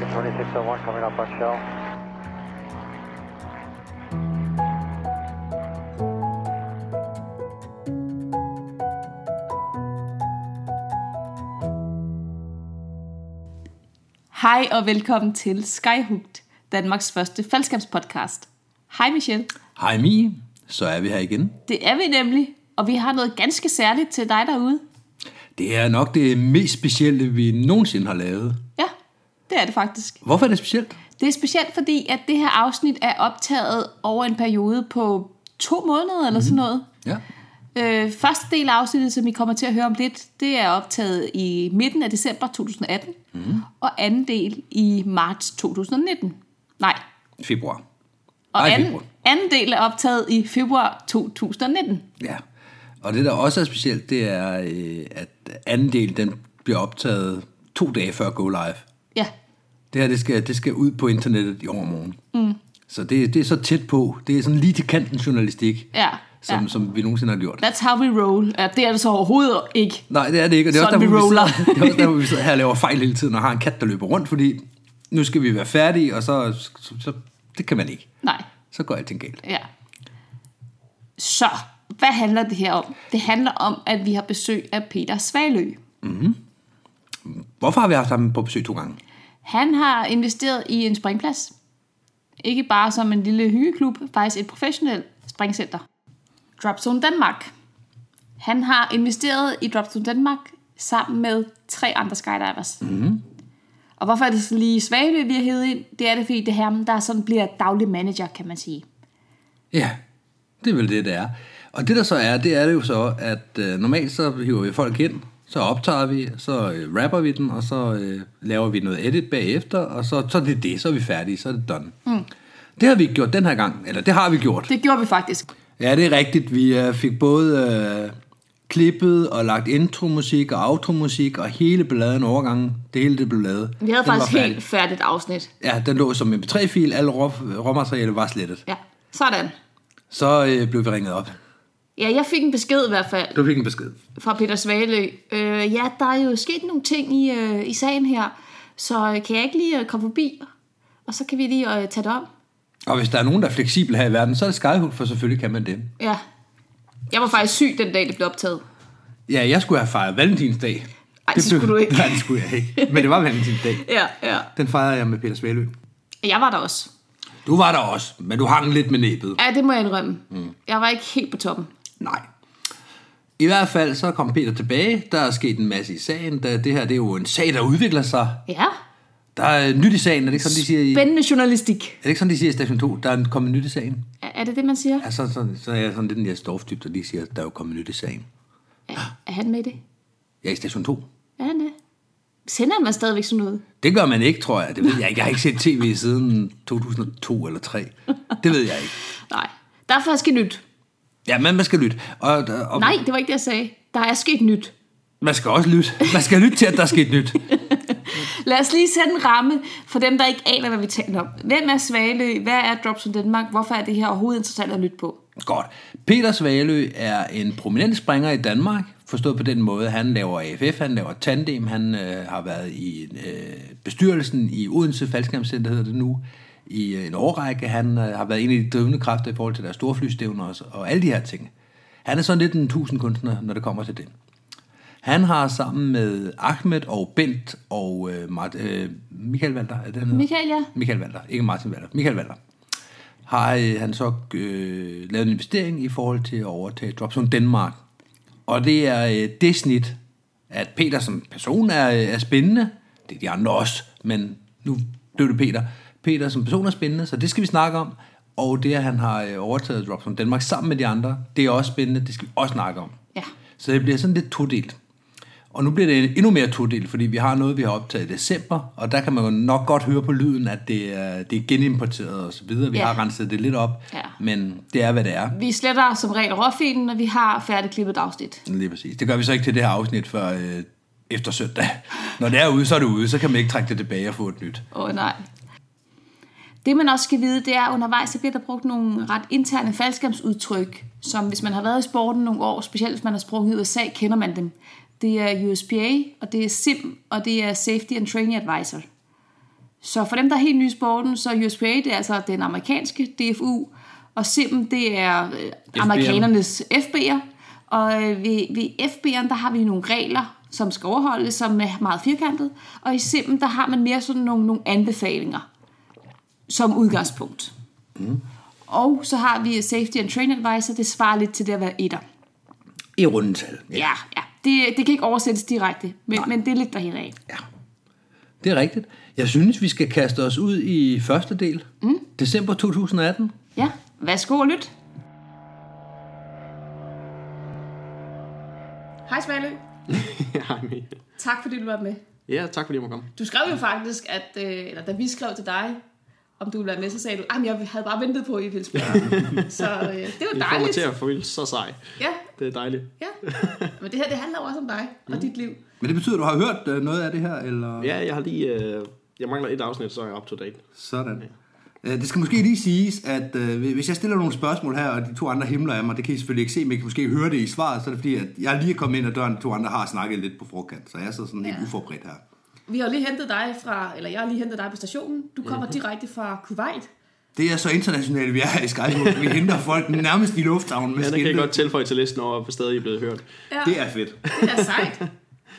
American 2601 coming up on shell. Hej og velkommen til Skyhooked, Danmarks første faldskabspodcast. Hej Michelle. Hej Mi, så er vi her igen. Det er vi nemlig, og vi har noget ganske særligt til dig derude. Det er nok det mest specielle, vi nogensinde har lavet. Ja, det er det faktisk. Hvorfor er det specielt? Det er specielt, fordi at det her afsnit er optaget over en periode på to måneder eller sådan noget. Ja. Øh, første del af afsnittet, som I kommer til at høre om lidt, det er optaget i midten af december 2018, mm. og anden del i marts 2019. Nej, Februar. og Nej, anden, februar. anden del er optaget i februar 2019. Ja. Og det, der også er specielt, det er, øh, at anden del, den bliver optaget to dage før Go Live. Ja, Det her, det skal, det skal ud på internettet i overmorgen. Mm. Så det, det er så tæt på. Det er sådan lige til kanten journalistik, ja, som, ja. som vi nogensinde har gjort. That's how we roll. Ja, det er det så overhovedet ikke. Nej, det er det ikke. Og det er, også Sådan derfor, vi vi roller. sidder, det er også derfor, vi sidder her og laver fejl hele tiden, og har en kat, der løber rundt, fordi nu skal vi være færdige, og så, så, så det kan man ikke. Nej, Så går alting galt. ja. Så, hvad handler det her om? Det handler om, at vi har besøg af Peter Svalø. Hvorfor har vi haft ham på besøg to gange? Han har investeret i en springplads. Ikke bare som en lille hyggeklub, faktisk et professionelt springcenter. Dropzone Danmark. Han har investeret i Dropzone Danmark sammen med tre andre skydivers. Mm. Og hvorfor er det så lige Svagelø, vi har hævet ind? Det er det, fordi det er ham, der sådan bliver daglig manager, kan man sige. Ja, det er vel det, det er. Og det der så er, det er det jo så, at øh, normalt så hiver vi folk ind, så optager vi, så øh, rapper vi den, og så øh, laver vi noget edit bagefter, og så, så er det det, så er vi færdige, så er det done. Mm. Det har vi ikke gjort den her gang, eller det har vi gjort. Det gjorde vi faktisk. Ja, det er rigtigt. Vi øh, fik både øh, klippet og lagt intromusik og outromusik og hele balladen overgangen. Det hele det blev lavet. Vi havde Den faktisk færdig. helt færdigt afsnit. Ja, den lå som mp3-fil. Alle rå- råmaterialet var slettet. Ja, sådan. Så øh, blev vi ringet op. Ja, jeg fik en besked i hvert fald Du fik en besked. fra Peter Svalø. Øh, ja, der er jo sket nogle ting i, øh, i sagen her, så kan jeg ikke lige øh, komme forbi? Og så kan vi lige øh, tage det om. Og hvis der er nogen, der er fleksibel her i verden, så er det Skyhook, for selvfølgelig kan man det. Ja. Jeg var faktisk syg den dag, det blev optaget. Ja, jeg skulle have fejret Valentinsdag. Ej, det skulle du ikke. Nej, det skulle jeg ikke. Men det var Valentinsdag. Ja, ja. Den fejrede jeg med Peter Svalø. Jeg var der også. Du var der også, men du hang lidt med næbet. Ja, det må jeg indrømme. Mm. Jeg var ikke helt på toppen. Nej. I hvert fald så kom Peter tilbage. Der er sket en masse i sagen. Da det her det er jo en sag, der udvikler sig. Ja. Der er nyt i sagen. Er det ikke sådan, de siger i, er Spændende journalistik. det ikke sådan, de siger i station 2? Der er kommet nyt i sagen. Er er det det, man siger? Altså, så, så er jeg sådan lidt den der storftyp, der lige siger, at der er jo kommet nyt i sagen. Er, er han med i det? Ja, i station 2. Er han det? Sender man stadigvæk sådan noget? Det gør man ikke, tror jeg. Det ved jeg ikke. Jeg har ikke set tv siden 2002 eller 3. Det ved jeg ikke. Nej. Der er faktisk nyt. Ja, men man skal lytte. Og, og Nej, det var ikke det, jeg sagde. Der er sket nyt. man skal også lytte. Man skal lytte til, at der er sket nyt. Lad os lige sætte en ramme for dem, der ikke aner, hvad vi taler om. Hvem er Svalø? Hvad er Drops from Denmark? Hvorfor er det her overhovedet interessant at lytte på? Godt. Peter Svalø er en prominent springer i Danmark, forstået på den måde, han laver AFF, han laver tandem, han øh, har været i øh, bestyrelsen i Odense Faldskærmscenter, hedder det nu, i øh, en årrække. Han øh, har været en af de drivende kræfter i forhold til deres storflystævner og, og alle de her ting. Han er sådan lidt en tusindkunstner, når det kommer til det. Han har sammen med Ahmed og Bent og øh, Mart, øh, Michael Walter, er det han hedder? Michael, ja. Michael Walter, ikke Martin Walter, Michael Walter, har øh, han så øh, lavet en investering i forhold til at overtage Dropzone Danmark. Og det er øh, det snit, at Peter som person er, øh, er spændende. Det er de andre også, men nu blev det Peter. Peter som person er spændende, så det skal vi snakke om. Og det, at han har øh, overtaget Dropzone Danmark sammen med de andre, det er også spændende, det skal vi også snakke om. Ja. Så det bliver sådan lidt todelt. Og nu bliver det endnu mere todelt, fordi vi har noget, vi har optaget i december, og der kan man jo nok godt høre på lyden, at det er, det er genimporteret og så videre. Vi Ja. har renset det lidt op, Ja. men det er, hvad det er. Vi sletter som regel råfilen, når vi har færdigklippet afsnit. Lige præcis. Det gør vi så ikke til det her afsnit før øh, efter søndag. Når det er ude, så er det ude. Så kan man ikke trække det tilbage og få et nyt. Åh oh, nej. Det man også skal vide, det er, at undervejs så bliver der brugt nogle ret interne faldskærmsudtryk, som hvis man har været i sporten nogle år, specielt hvis man har sprunget i USA, kender man dem. Det er USPA, og det er SIM, og det er Safety and Training Advisor. Så for dem, der er helt nye i sporten, så USPA, det er altså den amerikanske DFU, og Sim, det er øh, amerikanernes FB'er. Og øh, ved, ved FB'eren, der har vi nogle regler, som skal overholdes, som er meget firkantet. Og i Sim'en, der har man mere sådan nogle, nogle anbefalinger som udgangspunkt. Mm. Og så har vi Safety and Training Advisor, det svarer lidt til det at være etter. I rundetal. Ja, ja. Det, det kan ikke oversættes direkte, men, men det er lidt derhen af. Ja. Det er rigtigt. Jeg synes, vi skal kaste os ud i første del. Mm. December 2018. Ja, værsgo og lyt. Hej Svalø. Hej Mie. Tak fordi du var med. Ja, tak fordi jeg må komme. Du skrev jo faktisk, at øh, eller da vi skrev til dig, om du ville være med, så sagde du, at jeg havde bare ventet på, at I ville spille. så øh, det var I får mig dejligt. til at føle så sej. Ja, Det er dejligt. ja. Men det her, det handler jo også om dig og dit liv. Men det betyder, at du har hørt øh, noget af det her, eller? Ja, jeg har lige... Øh, jeg mangler et afsnit, så er jeg up to date. Sådan. Øh, Det skal måske lige siges, at øh, hvis jeg stiller nogle spørgsmål her, og de to andre himler af mig, det kan I selvfølgelig ikke se, men I kan måske høre det i svaret, så er det fordi, at jeg lige er kommet ind ad døren, de to andre har snakket lidt på forkant, så jeg er så sådan helt Ja. uforberedt her. Vi har lige hentet dig fra, eller jeg har lige hentet dig på stationen. Du kommer mm-hmm. direkte fra Kuwait. Det er så internationalt, vi er her i Skype. Vi henter folk nærmest i lufthavnen med Ja, det kan jeg godt tilføje til listen over, hvor stadig I er blevet hørt. Ja, Det er fedt. det er sejt.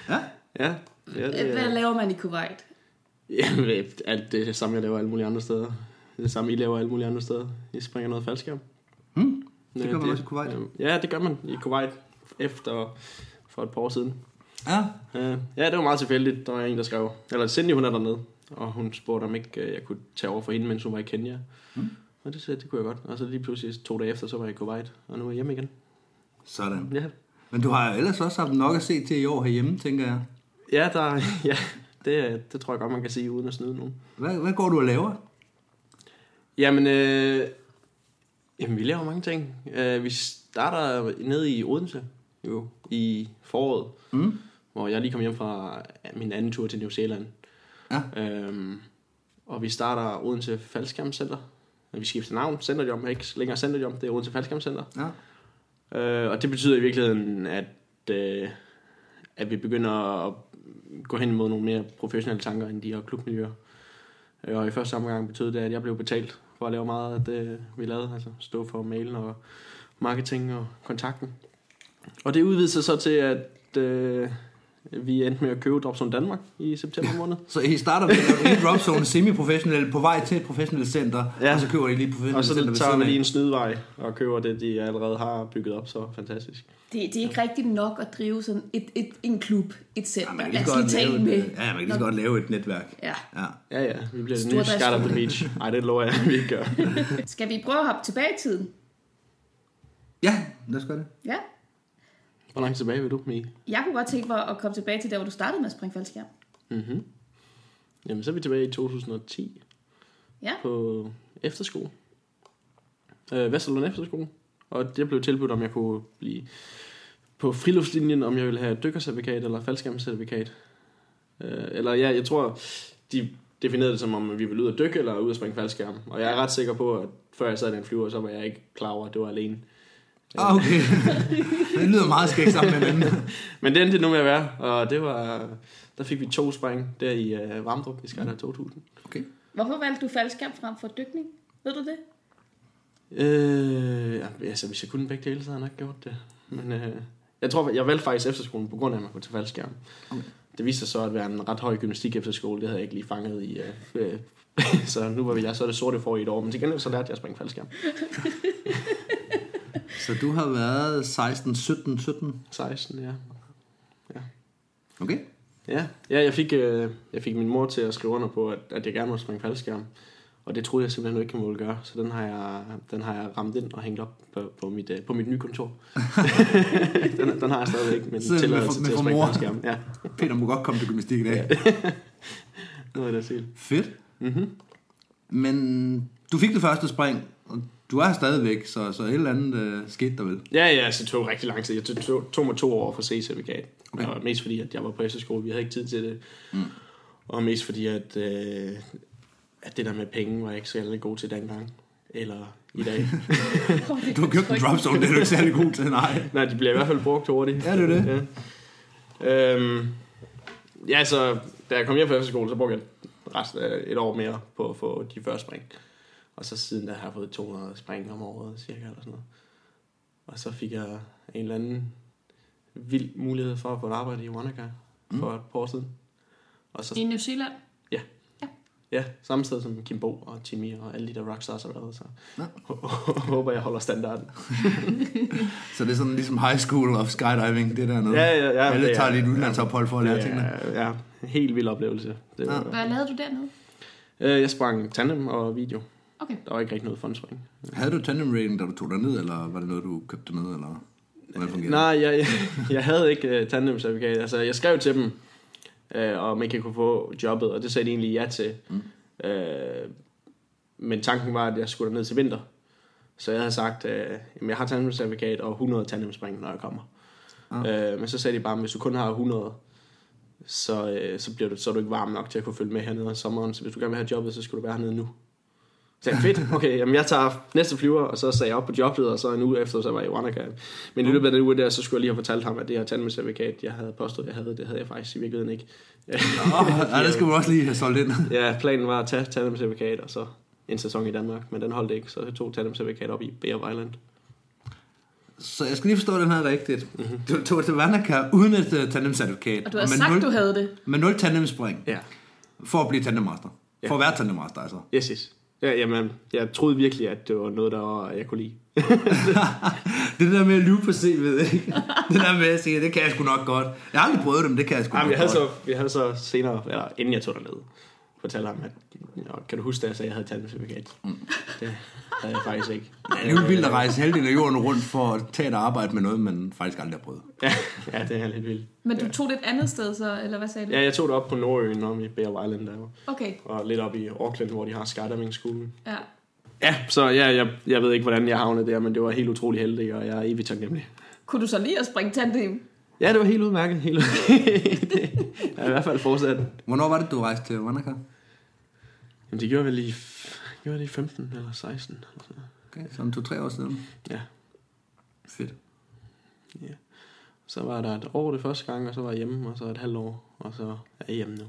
Ja. Ja, ja det Hvad er, laver man i Kuwait? ja, alt det samme, jeg laver alle mulige andre steder. Det samme, I laver alle mulige andre steder. I springer noget faldskærm. Hmm. Det gør man også i Kuwait. Ja, det gør man i Kuwait efter for et par år siden. Ja. Øh, ja, det var meget tilfældigt. Der var en, der skrev, eller Cindy, hun er dernede, og hun spurgte, om ikke øh, jeg kunne tage over for hende, mens hun var i Kenya. Mm. Og det sagde det kunne jeg godt. Og så lige pludselig to dage efter, så var jeg i Kuwait, og nu er jeg hjemme igen. Sådan. Ja, Men du har ellers også haft nok at se til i år herhjemme, tænker jeg. ja, der, ja det, det tror jeg godt, man kan sige, uden at snyde nogen. Hvad, hvad går du og laver? Jamen, øh, jamen, vi laver mange ting. Øh, vi starter nede i Odense, jo, i foråret, Mm. Hvor jeg lige kom hjem fra min anden tur til New Zealand. Ja. Øhm, og vi starter Odense Faldskærmscenter. Vi skifter navn. Centerjom er ikke længere Centerjom, det er Odense Faldskærmscenter. Ja. Øh, og det betyder i virkeligheden, at, øh, at vi begynder at gå hen imod nogle mere professionelle tanker end de her klubmiljøer. Øh, Og i første omgang betød det, at jeg blev betalt for at lave meget af det, vi lavede. Altså stå for mailen og marketing og kontakten. Og det udvidede sig så til, at øh, vi endte med at købe Dropzone Danmark i september måned. Så I starter med at en dropzone semi-professionel på vej til et professionelt center, Ja. og så køber I lige professionelt Og så center tager af. lige en snydvej og køber det, de allerede har bygget op så fantastisk. Det, det er ikke rigtigt nok at drive sådan et, et, en klub, et center. Ja, man kan lige godt lave, med. et, ja, man kan lige så godt lave et netværk. Ja. Ja. Ja, ja, vi bliver det nye. Skat of the Beach. Nej, det lover jeg, vi ikke gør. Skal vi prøve at hoppe tilbage i tiden? ja, lad os gøre det. Ja. Hvor langt tilbage vil du, Mie? Jeg kunne godt tænke mig at komme tilbage til der, hvor du startede med at springe faldskærm. Mm-hmm. Jamen, så er vi tilbage i 2010 Ja. på efterskole. Øh, Vesterlund Efterskole. Og det blev tilbudt, om jeg kunne blive på friluftslinjen, om jeg ville have dykkercertifikat eller faldskærmscertifikat. Øh, eller ja, jeg tror, de definerede det som om, vi ville ud at dykke eller ud at springe faldskærm. Og jeg er ret sikker på, at før jeg sad i den flyver, så var jeg ikke klar over, at det var alene. Ah, okay. det lyder meget skægt sammen med hinanden. Men det endte det nu med at være, og det var, der fik vi to spring der i uh, Varmdrup i Skydive 2000. Okay. Hvorfor valgte du faldskærm frem for dykning? Ved du det? Øh, ja, altså hvis jeg kunne begge dele, så havde jeg nok gjort det. Men øh, jeg tror, jeg valgte faktisk efterskolen på grund af, at man kunne tage faldskærm. Okay. Det viste sig så at være en ret høj gymnastik efterskole, det havde jeg ikke lige fanget i. Øh, øh, så nu var vi jeg så er det sorte for i et år, men til gengæld så lærte jeg at springe faldskærm. Så du har været 16, 17, 17? 16, ja. Okay. Ja, ja jeg, fik, øh, jeg fik min mor til at skrive under på, at, at jeg gerne måtte springe faldskærm. Og det troede jeg simpelthen ikke, jeg måtte gøre. Så den har jeg, den har jeg ramt ind og hængt op på, på, mit, øh, på mit nye kontor. den, den har jeg stadigvæk med tilladelse til at springe faldskærm. Ja, Peter må godt komme til gymnastik i dag. nu er det. Fedt. Mm-hmm. Men du fik det første spring, du er stadigvæk, så, så et eller andet øh, skete der vel. Ja, ja, så det tog rigtig lang tid. Jeg tog, tog, tog mig to år for C-certifikat. Okay. Okay. Og mest fordi, at jeg var på efterskole. Vi havde ikke tid til det. Mm. Og mest fordi, at, øh, at det der med penge var jeg ikke særlig god til dengang. Eller i dag. Du har købt en dropzone, det er du ikke særlig god til, nej. Nej, de bliver i hvert fald brugt hurtigt. Ja, det er det. Ja. Øhm, ja, så da jeg kom hjem fra efterskole, så brugte jeg resten af et år mere på at få de første spring. Og så siden da har jeg fået 200 spring om året, cirka, eller sådan noget. Og så fik jeg en eller anden vild mulighed for at få et arbejde i Wanaka for et par år siden. Og så I New Zealand? Ja, samme sted som Kim Bo og Timmy og alle de der rockstars har været, så Ja. håber jeg holder standarden. Så det er sådan ligesom high school of skydiving, det der noget. Ja, ja, ja, Alle det tager er- lidt udlandsophold for at lære tingene. Ja, ja, helt vild oplevelse. Det var, Hvad lavede du dernede? øh, jeg sprang tandem og video. Okay. Der var ikke rigtig noget fun-spring. Havde du tandem rating, da du tog dig ned, eller var det noget, du købte ned, eller hvordan fungerer det? Nej, jeg, jeg, jeg havde ikke uh, tandem-certifikat. Altså, jeg skrev til dem, uh, om ikke jeg kunne få jobbet, og det sagde de egentlig ja til. Mm. Uh, men tanken var, at jeg skulle ned til vinter. Så jeg havde sagt, uh, jeg har tandem-certifikat og 100 tandemspring, når jeg kommer. Uh, men så sagde de bare, at hvis du kun har 100, så, uh, så, bliver du, så er du ikke varm nok til at kunne følge med hernede om sommeren. Så hvis du gerne vil have jobbet, så skal du være hernede nu. Så jeg, fedt, okay, jamen jeg tager næste flyver, og så sagde jeg op på jobbet, og så en uge efter, så var jeg i Wanaka. Men i løbet af den uge der, så skulle jeg lige have fortalt ham, at det her tandemcertifikat, jeg havde påstået, jeg havde, det havde jeg faktisk i virkeligheden ikke. Åh, ja, det skal man også lige have solgt ind. ja, planen var at tage tandemcertifikat, og så en sæson i Danmark, men den holdt ikke, så jeg tog tandemcertifikat op i Bay of Island. Så jeg skal lige forstå den her rigtigt. Mhm. Du tog til Vandaka uden et uh, tandemcertifikat. Og du havde med sagt, nul, du havde det. Med nul tandemspring. Ja, For at blive tandemmaster. For at være tandemmaster, altså. yes, yes. Ja, jamen, jeg troede virkelig, at det var noget, der var, jeg kunne lide. det der med at lyve på CV'et, ikke? det der med at sige, det kan jeg sgu nok godt. Jeg har aldrig prøvet det, men det kan jeg sgu Jamen, nok jeg havde, godt. så, jeg havde så senere, eller inden jeg tog derned, fortalte ham, at kan du huske, da jeg sagde, at jeg havde tandemcertifikat? Mm. Det havde jeg faktisk ikke. Det er jo vildt at rejse halvdelen af jorden rundt for at tage et arbejde med noget, man faktisk aldrig har prøvet. Ja, ja, det er lidt vildt. Men du tog det et andet sted så, eller hvad sagde du? Ja, jeg tog det op på Nordøen, om i Bay of Island, der var. Okay, Og lidt op i Auckland, hvor de har skydiving-skolen. ja. Ja, så ja, jeg, jeg ved ikke, hvordan jeg havnede der, men det var helt utrolig heldig, og jeg er evigt taknemmelig. Kunne du så lige at springe tandem? Ja, det var helt udmærket. Helt udmærket. jeg er i hvert fald fortsat. Hvornår var det, du rejste til Vandaka? Jamen, det gjorde vel i, gjorde det i 15 eller 16. Eller sådan noget. Okay, sådan to-tre år siden. Ja, Fedt. så var der et år det første gang, og så var jeg hjemme, og så et halvt år, og så er jeg hjemme nu.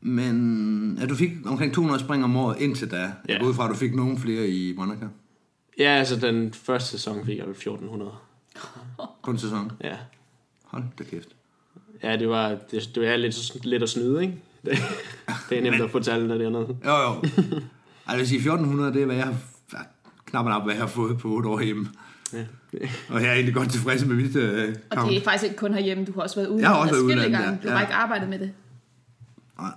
Men ja, du fik omkring 200 spring om året indtil da. Jeg Ja. går ud fra, at du fik nogle flere i Monaco Ja, altså den første sæson fik jeg vel 1400. på en sæson. Ja, Hold da kæft. ja det var, det, det var lidt, lidt at snyde, ikke? Det, det er nemt at få tallene dernede. Jo, jo. altså, jeg vil sige, 1400, det er, hvad jeg knap og nap, hvad jeg har fået på 8 år hjemme. Ja. Og jeg er egentlig godt tilfreds med mit øh, Og count. det er faktisk ikke kun herhjemme, du har også været ude Jeg har også været gange. ja. Du har Ja. ikke arbejdet med det. Nej.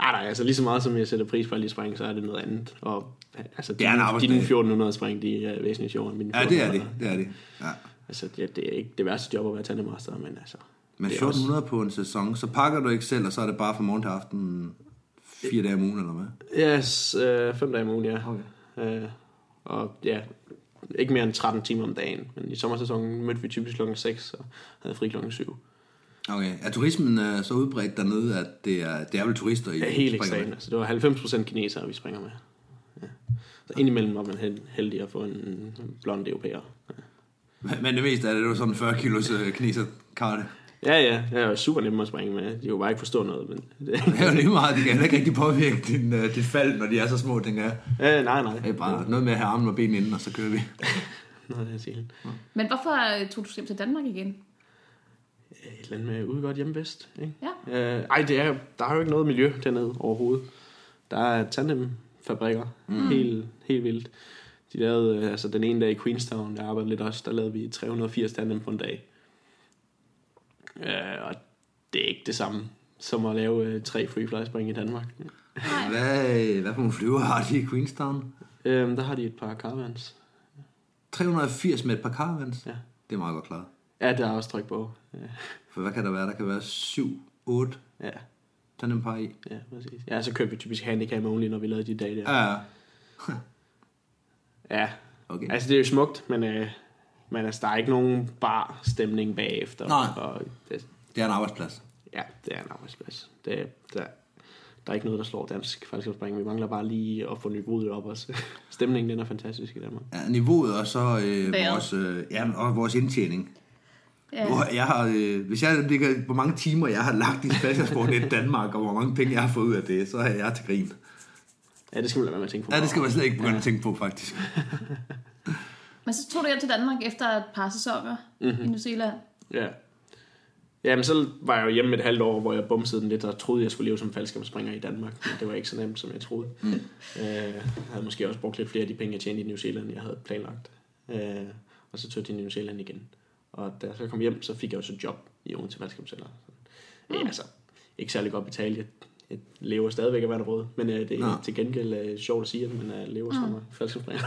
Nej, nej, altså lige så meget som jeg sætter pris på at lige springe, så er det noget andet. Og altså, Det er en de, arbejdsdag. dine 1400 spring, de er væsentligt sjovere end mine Ja, det er 1400. det. Det er det. Ja. Altså, ja, det er ikke det værste job at være tandemaster, men altså... Men det er også- 1400 på en sæson, så pakker du ikke selv, og så er det bare fra morgen til aften fire dage om ugen, eller hvad? Ja, yes, øh, fem dage om ugen, ja. Okay. Øh, og ja, ikke mere end 13 timer om dagen. Men i sommersæsonen mødte vi typisk klokken 6 og havde fri klokken 7. Okay. Er turismen øh, så udbredt dernede, at det er, det er vel turister, I Ja, helt ekstremt. Altså, det var 90% kinesere, vi springer med. Ja. Så indimellem var man held- heldig at få en blond europæer. Men- Men det meste af det, det var sådan 40 kilos øh, kineserkarte. Ja, ja, jeg var super nemme at springe med. De kunne bare ikke forstå noget, men... Det, Det er jo lige meget, de kan ikke rigtig påvirke din, øh, dit fald, når de er så små, tænker jeg. ja, nej, nej. Det er bare noget med at have armen og ben inden, og så kører vi. Noget af det, jeg siger. Men hvorfor øh, tog du hjem til Danmark igen? Et eller andet med ude godt hjemme bedst, ikke? Ja. Øh, ej, det er, der er jo ikke noget miljø dernede overhovedet. Der er tandemfabrikker. Mm. Helt, helt vildt. De lavede, øh, altså den ene dag i Queenstown, jeg arbejdede lidt også, der lavede vi 380 tandem på en dag. Øh, og det er ikke det samme som at lave øh, tre freefly spring i Danmark. Hvad, hvad for nogle flyver har de i Queenstown? Øh, der har de et par caravans. 380 med et par caravans? Ja. Det er meget godt klaret. Ja, der er også tryk på. Ja, For hvad kan der være? Der kan være 7, 8 ja, tandempar i. ja præcis. Ja, så købte vi typisk handicap only, når vi lavede de dage der. Ja, ja. Ja, Okay. Altså, det er jo smukt, men, øh, men altså, der er ikke nogen bar stemning bagefter. Nej. Og det, Det er en arbejdsplads. ja, det er en arbejdsplads. Det, der, der er ikke noget, der slår dansk faldskabsspring. Vi mangler bare lige at få niveauet op også. Stemningen, den er fantastisk i Danmark. Ja, niveauet og så øh, vores, øh, ja, og vores indtjening. Ja. Hvor jeg har, øh, hvis jeg ligger, hvor mange timer jeg har lagt i faldskærmsport i Danmark, og hvor mange penge jeg har fået ud af det, så er jeg til grin. Ja, det skal man lade være med at tænke på. Ja, det skal man slet ikke begynde at tænke på, faktisk. Men så tog du hjem til Danmark efter et par sæsoner mm-hmm. i New Zealand. Ja. Ja, men så var jeg jo hjemme et halvt år, hvor jeg bumsede den lidt, og troede, jeg skulle leve som faldskærmspringer i Danmark. Men det var ikke så nemt, som jeg troede. Mm. Øh, jeg havde måske også brugt lidt flere af de penge, jeg tjente i New Zealand, jeg havde planlagt. Øh, og så tog jeg til New Zealand igen. Og da jeg så kom hjem, så fik jeg også et job i Odense Faldskærmscenter. Mm. Ja, altså, ikke særlig godt betalt. Jeg, jeg lever stadigvæk af vandråd, men øh, det er Nå. til gengæld øh, sjovt at sige, at man øh, lever som mm. faldskærmspringer.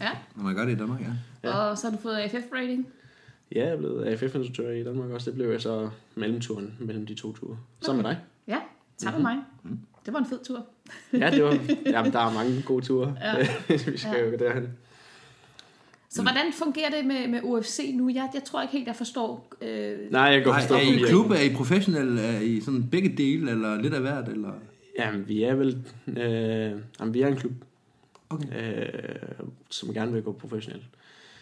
Ja. Når man gør det i Danmark, ja. ja. Og så har du fået AFF-rating. ja, jeg er blevet AFF-instruktør i Danmark også. Det blev jeg så mellemturen mellem de to ture. Sammen med dig. Ja, sammen med mig. Det var en fed tur. Ja, det var, jamen, der er mange gode ture. Ja. vi skal Ja. ja. jo derhen. Så hvordan fungerer det med, med UFC nu? Jeg, jeg tror ikke helt, jeg forstår... Øh, Nej, jeg kan forstå er I klub, er I professionel, er I sådan begge dele, eller lidt af hvert, eller? Jamen, vi er vel... Øh, jamen, vi er en klub, Okay. øh, som gerne vil gå professionelt.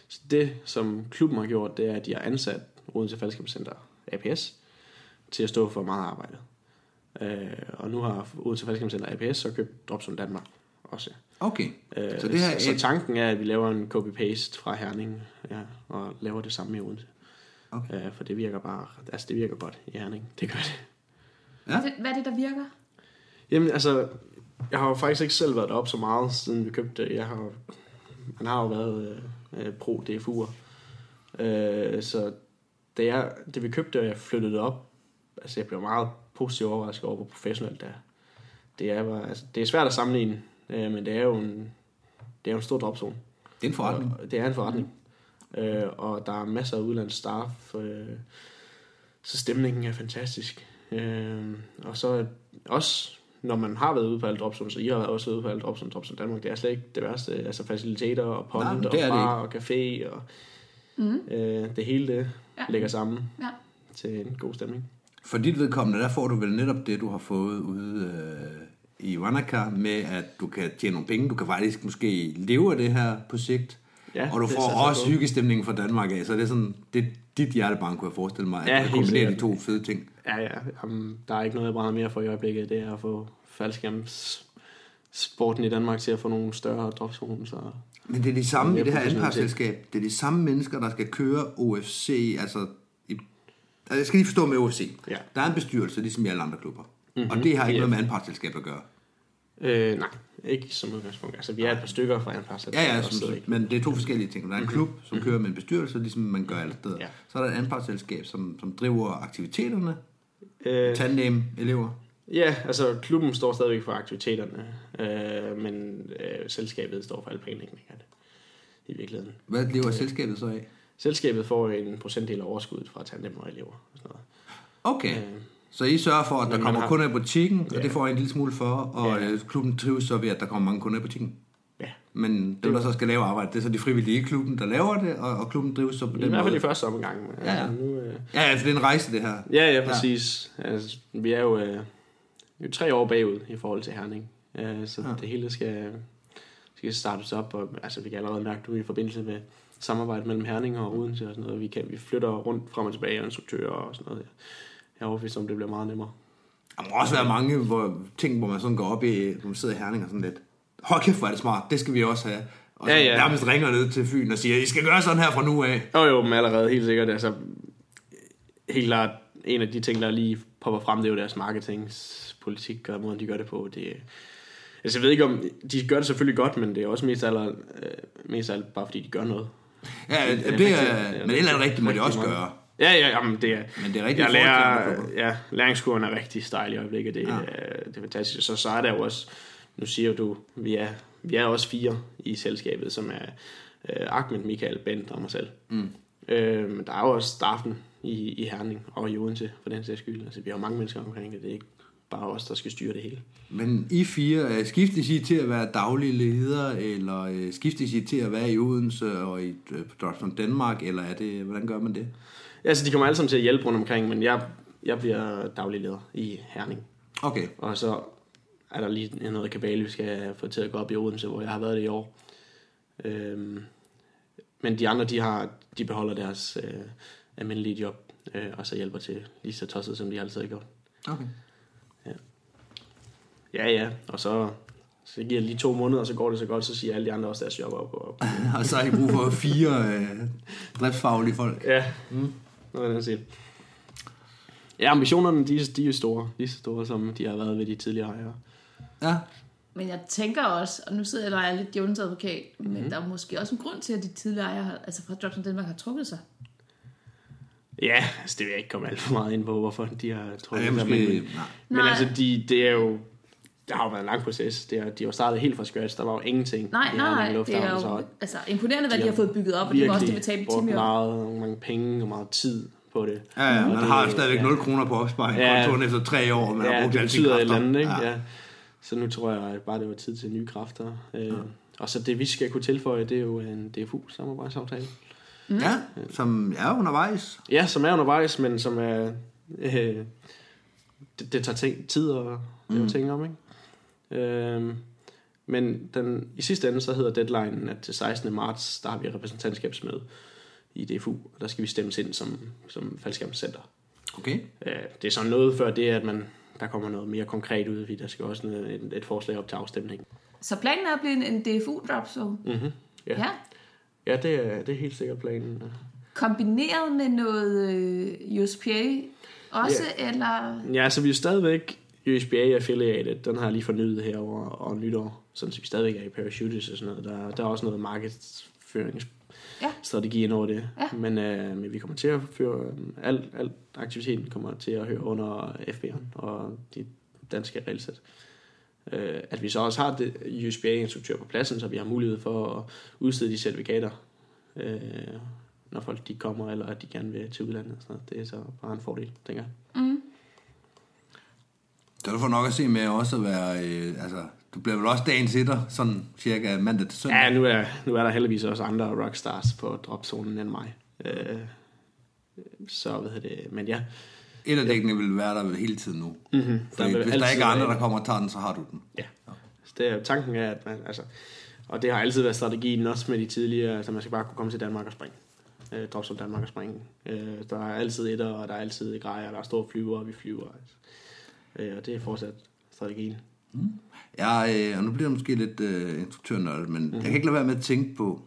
Så det, som klubben har gjort, det er, at de har ansat Odense Faldskabscenter APS til at stå for meget arbejde. Øh, og nu har Odense Faldskabscenter APS så købt Dropzone Danmark også. Okay. Øh, Så det her så, er- så tanken er, at vi laver en copy-paste fra Herning, ja, og laver det samme i Odense. Okay. Øh, for det virker bare, altså det virker godt i Herning. Det gør det. Ja. hvad, er det, hvad er det, der virker? Jamen altså, jeg har jo faktisk ikke selv været deroppe så meget, siden vi købte det. Jeg har, man har jo været øh, øh, pro DFU'er. Øh, så da, jeg, da vi købte og jeg flyttede det op, altså jeg blev meget positivt overrasket over, hvor professionelt det er. Det er, bare, altså, det er svært at sammenligne, øh, men det er jo en, det er jo en stor dropzone. Det er en forretning. Og, det er en forretning. Øh, og der er masser af udlandsk staff, øh, så stemningen er fantastisk. Øh, og så også, når man har været ude på alle dropzone, så I har også været ude på alle dropzone, dropzone Danmark, det er slet ikke det værste. Altså faciliteter og pond og bar og café og Mm. øh, det hele det ja. ligger sammen Ja. til en god stemning. For dit vedkommende, der får du vel netop det, du har fået ude øh, i Wanaka, med at du kan tjene nogle penge. Du kan faktisk måske leve af det her på sigt. Ja, og du får også hyggestemningen fra Danmark af. Så det er sådan, det er dit hjertebarn, kunne jeg forestille mig, at Ja, du de to fede ting. Ja, ja. Jamen, der er ikke noget, jeg brænder mere for i øjeblikket. Det er at få faldskærms sporten i Danmark til at få nogle større dropzoner. Så Men det er de samme i det her anpartsselskab. Det er de samme mennesker, der skal køre OFC. Altså, i, altså jeg skal lige forstå med OFC. Ja. Der er en bestyrelse, ligesom i alle andre klubber. Mhm. Mm-hmm. Og det har ikke Ja. noget med anpartsselskab at gøre. Øh, nej, ikke som udgangspunkt. Altså, vi er et par stykker fra par Ja, ja, som, men det er to forskellige ting. Der er en klub, som kører med en bestyrelse, ligesom man gør alle steder. Ja. Så er der et anpartsselskab, som, som driver aktiviteterne, Øh, tandem, elever. ja, altså klubben står stadigvæk for aktiviteterne, øh, men øh, selskabet står for al planlægning af det i virkeligheden. Hvad lever selskabet så af? Selskabet får en procentdel af overskuddet fra tandem og elever. Og sådan noget. Okay. Øh, Så I sørger for, at der Men kommer har- kunder i butikken, og Ja. det får I en lille smule for, og Ja. ja. klubben trives så ved, at der kommer mange kunder i butikken. ja, Men dem, der så skal lave arbejde, det er så de frivillige i klubben, der laver det, og, og klubben drives så på i den hvert fald i måde. første omgang. Ja, ja. altså, Nu, øh, Ja, ja, for det er en rejse, det her. Ja, ja, præcis. Ja. Altså, vi er jo, øh, vi er tre år bagud i forhold til Herning. Øh, så Ja. ja. det hele skal, skal startes op, og altså, vi kan allerede mærke nu i forbindelse med samarbejde mellem Herning og Odense og sådan noget. Vi, kan, vi flytter rundt frem og tilbage og instruktører og sådan noget. Jeg er overbevist om, det bliver meget nemmere. Der må også være mange hvor, ting, hvor man sådan går op i, hvor man sidder i Herning og sådan lidt. Hold kæft, hvor er det smart, det skal vi også have. Og så Ja, ja. nærmest ringer ned til Fyn og siger, I skal gøre sådan her fra nu af. Jo jo, men allerede helt sikkert. Altså, helt klart, en af de ting, der lige popper frem, det er jo deres marketingspolitik og måden, de gør det på. Det, altså, jeg ved ikke om, de gør det selvfølgelig godt, men det er også mest alt, øh, mest alt bare fordi de gør noget. Ja, Det er det er, det er men et eller andet rigtigt må de også gøre. Ja, ja, jamen det er... Men det er rigtigt jeg lærer, ja, læringskurven er rigtig stejl i øjeblikket. Det, Ja. ja. det er fantastisk. Så, så er der jo også... Nu siger du, vi er, vi er også fire i selskabet, som er øh, Ahmed, Michael, Bent og mig selv. Mm. Øh, men der er jo også staffen i, i Herning og i Odense, for den sags skyld. Altså, vi har jo mange mennesker omkring det. Det er ikke bare os, der skal styre det hele. Men I fire, øh, skiftes I til at være daglige leder, eller øh, skiftes I til at være i Odense og i øh, på Dropzone Danmark, eller er det, hvordan gør man det? Altså, de kommer alle sammen til at hjælpe rundt omkring, men jeg, jeg bliver daglig leder i Herning. Okay, Og så er der lige noget kabale, vi skal få til at gå op i Odense, hvor jeg har været det i år. Øhm, men de andre, de, har, de beholder deres øh, almindelige job øh, og så hjælper til lige så tosset, som de altid har gjort. Okay. Ja, ja, og så, så giver det lige to måneder, og så går det så godt, så siger alle de andre også deres job op. Og, Og så har I brug for fire øh, driftsfaglige folk. ja, mm. Noget af den Ja, ambitionerne, de, er- de er jo store, lige så store, som de har været ved de tidligere ejere. Ja. Men jeg tænker også, og nu sidder jeg og er lidt Jones advokat, men mm. der er måske også en grund til, at de tidligere ejere, har- altså fra Jobs Danmark har trukket sig. Ja, altså det vil jeg ikke komme alt for meget ind på, hvorfor de har trukket det er sig, måske, men, nej. men Nej. altså, de, det er jo, der har jo været en lang proces. Det er, de har jo startet helt fra scratch. Der var jo ingenting. Nej, i nej, det er så jo altså, imponerende, hvad de, de har har fået bygget op, og de må også det betale brugt time meget, mange penge og meget tid på det. Ja, ja, man det- har stadigvæk ja. 0 kroner på opsparing Ja. efter tre år, man har Ja, brugt det alle sine betyder et kræfter. eller andet, ikke? Ja. Ja. Så nu tror jeg at bare, det var tid til nye kræfter. Øh, Og så det, vi skal kunne tilføje, det er jo en DFU-samarbejdsaftale. ja, som er undervejs. Ja, som er undervejs, men som er... Øh, det, det tager ting, tid at lave mm. ting om, ikke? Øh, men den, i sidste ende, så hedder deadline, at til 16. marts, der har vi repræsentantskabsmøde i DFU, og der skal vi stemmes ind som, som faldskærmscenter. Okay. Øh, det er sådan noget før det, at man, der kommer noget mere konkret ud, fordi der skal også noget, et, et forslag op til afstemning. Så planen er at blive en, en DFU-drop zone. Mm-hmm. Ja. Ja. ja, det er, det er helt sikkert planen. Kombineret med noget øh, USPA også, eller... Ja, så vi er stadigvæk USBA affiliated. Den har jeg lige fornyet her over, over nytår. Sådan, så vi stadigvæk er i parachutes og sådan noget. Der, der er også noget markedsføringsstrategi ind over det. Ja. Men, øh, men vi kommer til at føre... Øh, al, al aktiviteten kommer til at høre under FB'eren og de danske regelsæt. Øh, at vi så også har det USBA-instruktør på pladsen, så vi har mulighed for at udstede de certifikater, øh, når folk de kommer, eller at de gerne vil til udlandet. og Sådan noget. Det er så bare en fordel, tænker jeg. Mm. Så du får nok at se med også at være, øh, altså, du bliver vel også dagens etter, sådan cirka mandag til søndag. Ja, nu er, nu er der heldigvis også andre rockstars på dropzonen end mig. Øh, så hvad hedder det, men ja. Etterdækkene vil være der vel hele tiden nu. Mm-hmm. Fordi hvis der ikke er andre, der kommer og tager den, så har du den. Ja. Så det er, tanken er, at man, altså, og det har altid været strategien, også med de tidligere, altså man skal bare kunne komme til Danmark og springe. Øh, Dropzone Danmark og springe. Øh, der er altid etter, og der er altid grejer, der er store flyver, og vi flyver. Altså. Øh, og det er fortsat strategien. Jeg, øh, og nu bliver det måske lidt øh, instruktørnørdet, men mm-hmm. jeg kan ikke lade være med at tænke på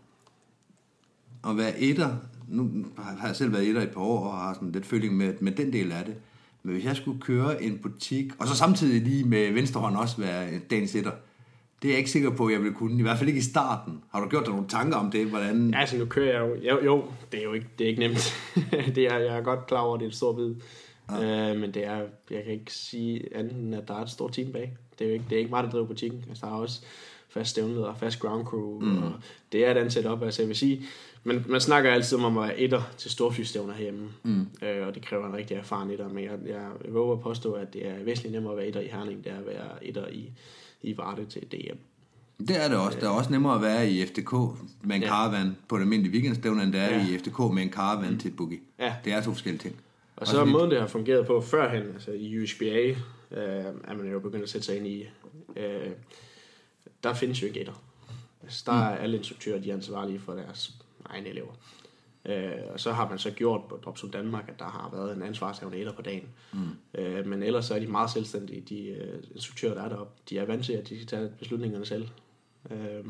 at være etter. Nu har jeg selv været etter i et par år, og har sådan lidt føling med, med den del af det. Men hvis jeg skulle køre en butik, og så samtidig lige med venstre hånd også være dagens etter, det er jeg ikke sikker på, at jeg ville kunne. I hvert fald ikke i starten. Har du gjort dig nogle tanker om det? Hvordan... Ja, altså nu kører jeg jo, jo, jo det er jo ikke, det er ikke nemt. det er, jeg er godt klar over, at det er en stor bid. Ja. Øh, men det er, jeg kan ikke sige andet end, at der er et stort team bag. Det er jo ikke, det er ikke mig, der driver butikken. Altså, der er også fast stævnleder, fast ground crew, mm. og det er et andet setup. Altså, jeg vil sige, man, man snakker altid om at være etter til storflystævner herhjemme, mm. øh, og det kræver en rigtig erfaren etter, men jeg, jeg våger at påstå, at det er væsentligt nemmere at være etter i Herning, det er at være etter i, i Varde til DM. Det er det også. Det er også nemmere at være i FDK med en Ja. caravan på et almindeligt weekendstævne, end det er Ja. i FDK med en caravan mm. til et boogie. Ja. Det er to forskellige ting. Og så er måden, det har fungeret på førhen, altså i USBA, øh, er man jo begyndt at sætte sig ind i, øh, der findes jo ikke etter. Altså, der er alle instruktører, de er ansvarlige for deres egne elever. Øh, og så har man så gjort på Dropzone Danmark, at der har været en ansvarshavende etter på dagen. Mm. Øh, men ellers så er de meget selvstændige, de øh, instruktører, der er deroppe. De er vant til, at de skal tage beslutningerne selv. Øh,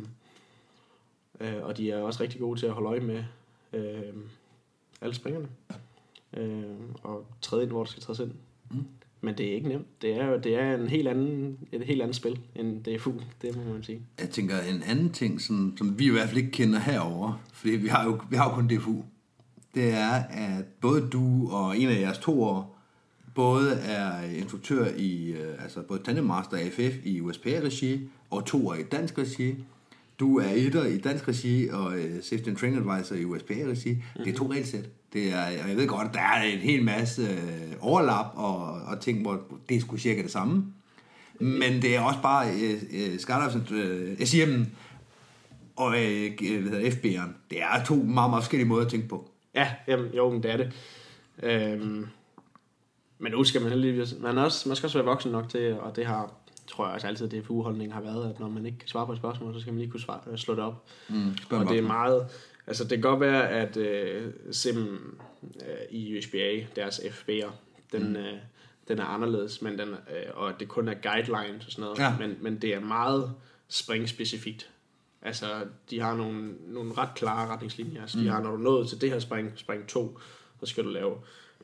øh, og de er også rigtig gode til at holde øje med øh, alle springerne øh, og træde ind, hvor der skal trædes ind. Mm. Men det er ikke nemt. Det er jo det er en helt anden, et helt andet spil end DFU, det må man sige. Jeg tænker, en anden ting, som, som vi i hvert fald ikke kender herover, fordi vi har jo, vi har jo kun DFU, det er, at både du og en af jeres to år, både er instruktør i, øh, altså både Tandem Master AFF i USPA-regi, og to år i dansk regi. Du er etter i dansk regi, og øh, Safety and Training Advisor i USPA-regi. Mm-hmm. Det er to regelsæt. Det er, og jeg ved godt, der er en hel masse øh, overlap og, og ting, hvor det er sgu cirka det samme. Men det er også bare øh, øh, Skydives, øh, SIM'en og øh, hvad hedder FB'eren. Det er to meget, meget forskellige måder at tænke på. Ja, jamen, jo, men det er det. Øhm, men nu skal man heldigvis... Man, også, man skal også være voksen nok til, og det har, tror jeg også altid, DFU-holdningen har været, at når man ikke kan svare på et spørgsmål, så skal man lige kunne svare, slå det op. Mm, og det er meget... Altså, det kan godt være, at øh, sim øh, i USBA, deres FB'er, den, mm. øh, den er anderledes, men den, øh, og det kun er guidelines og sådan noget, Ja. men, men det er meget springspecifikt. Altså, de har nogle, nogle ret klare retningslinjer. Altså, de har, når du nået til det her spring, spring 2, så skal du lave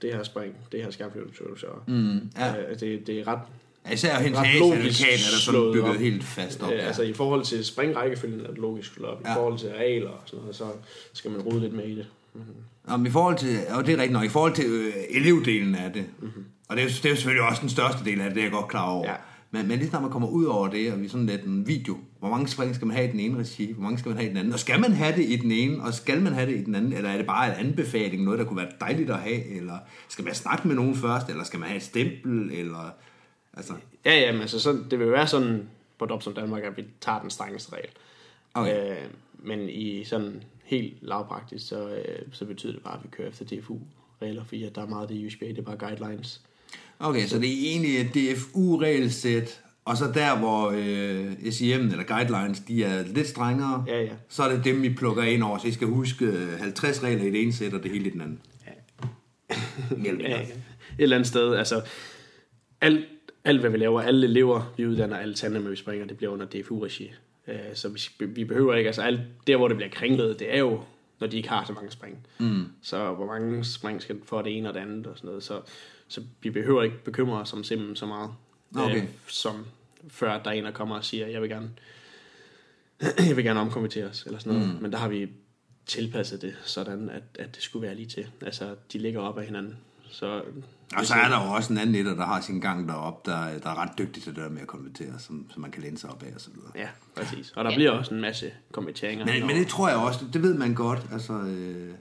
det her spring, det her skærmflyvelse. Mm, ja. Øh, det, det er ret Især hendes logisk er der sådan bygget op. helt fast op. Øh, ja. altså i forhold til springrækkefølgen er det logisk slået op. Ja. I forhold til arealer og sådan noget, så skal man rode lidt med i det. Men, Om i forhold til, og det er rigtigt nok, i forhold til øh, elevdelen af det, mm-hmm. og det er, det er selvfølgelig også den største del af det, det er jeg godt klar over. Ja. Men, men lige snart man kommer ud over det, og vi sådan lidt en video, hvor mange spring skal man have i den ene regi, hvor mange skal man have i den anden, og skal man have det i den ene, og skal man have det i den anden, eller er det bare en anbefaling, noget der kunne være dejligt at have, eller skal man snakke med nogen først, eller skal man have et stempel, eller, altså, ja, ja, men altså, sådan, det vil være sådan på Dobson Danmark, at vi tager den strengeste regel. Okay. Øh, men i sådan helt lavpraktisk, så, øh, så betyder det bare, at vi kører efter DFU-regler, fordi at der er meget af det i USBA, det er bare guidelines. Okay, så det er egentlig et DFU-regelsæt, og så der, hvor øh, SIM eller guidelines, de er lidt strengere, Ja, ja. så er det dem, vi plukker ind over, så I skal huske øh, 50 regler i det ene sæt, og det hele i den anden. Ja. Ja, ja. Et eller andet sted, altså alt, alt hvad vi laver, alle elever, vi uddanner, alle tandem, vi springer, det bliver under DFU-regi. Øh, Så vi, vi behøver ikke, altså alt der, hvor det bliver kringlet, det er jo, når de ikke har så mange spring. Mm. Så hvor mange spring skal for det ene og det andet og sådan noget. Så, så vi behøver ikke bekymre os om simpelthen så meget. Okay. Øh, som før der er en, der kommer og siger, jeg vil gerne, jeg vil gerne omkommenteres, eller sådan noget. Mm. Men der har vi tilpasset det sådan, at, at det skulle være lige til. Altså, de ligger op af hinanden. Så, Og så er der jo også en anden etter, der har sin gang deroppe, der, der er ret dygtig til det der med at konvertere, som, som man kan læne sig op af og så videre. Ja, præcis. Og der ja. bliver også en masse kommenteringer. Men, men det tror jeg også, det ved man godt. Altså, øh,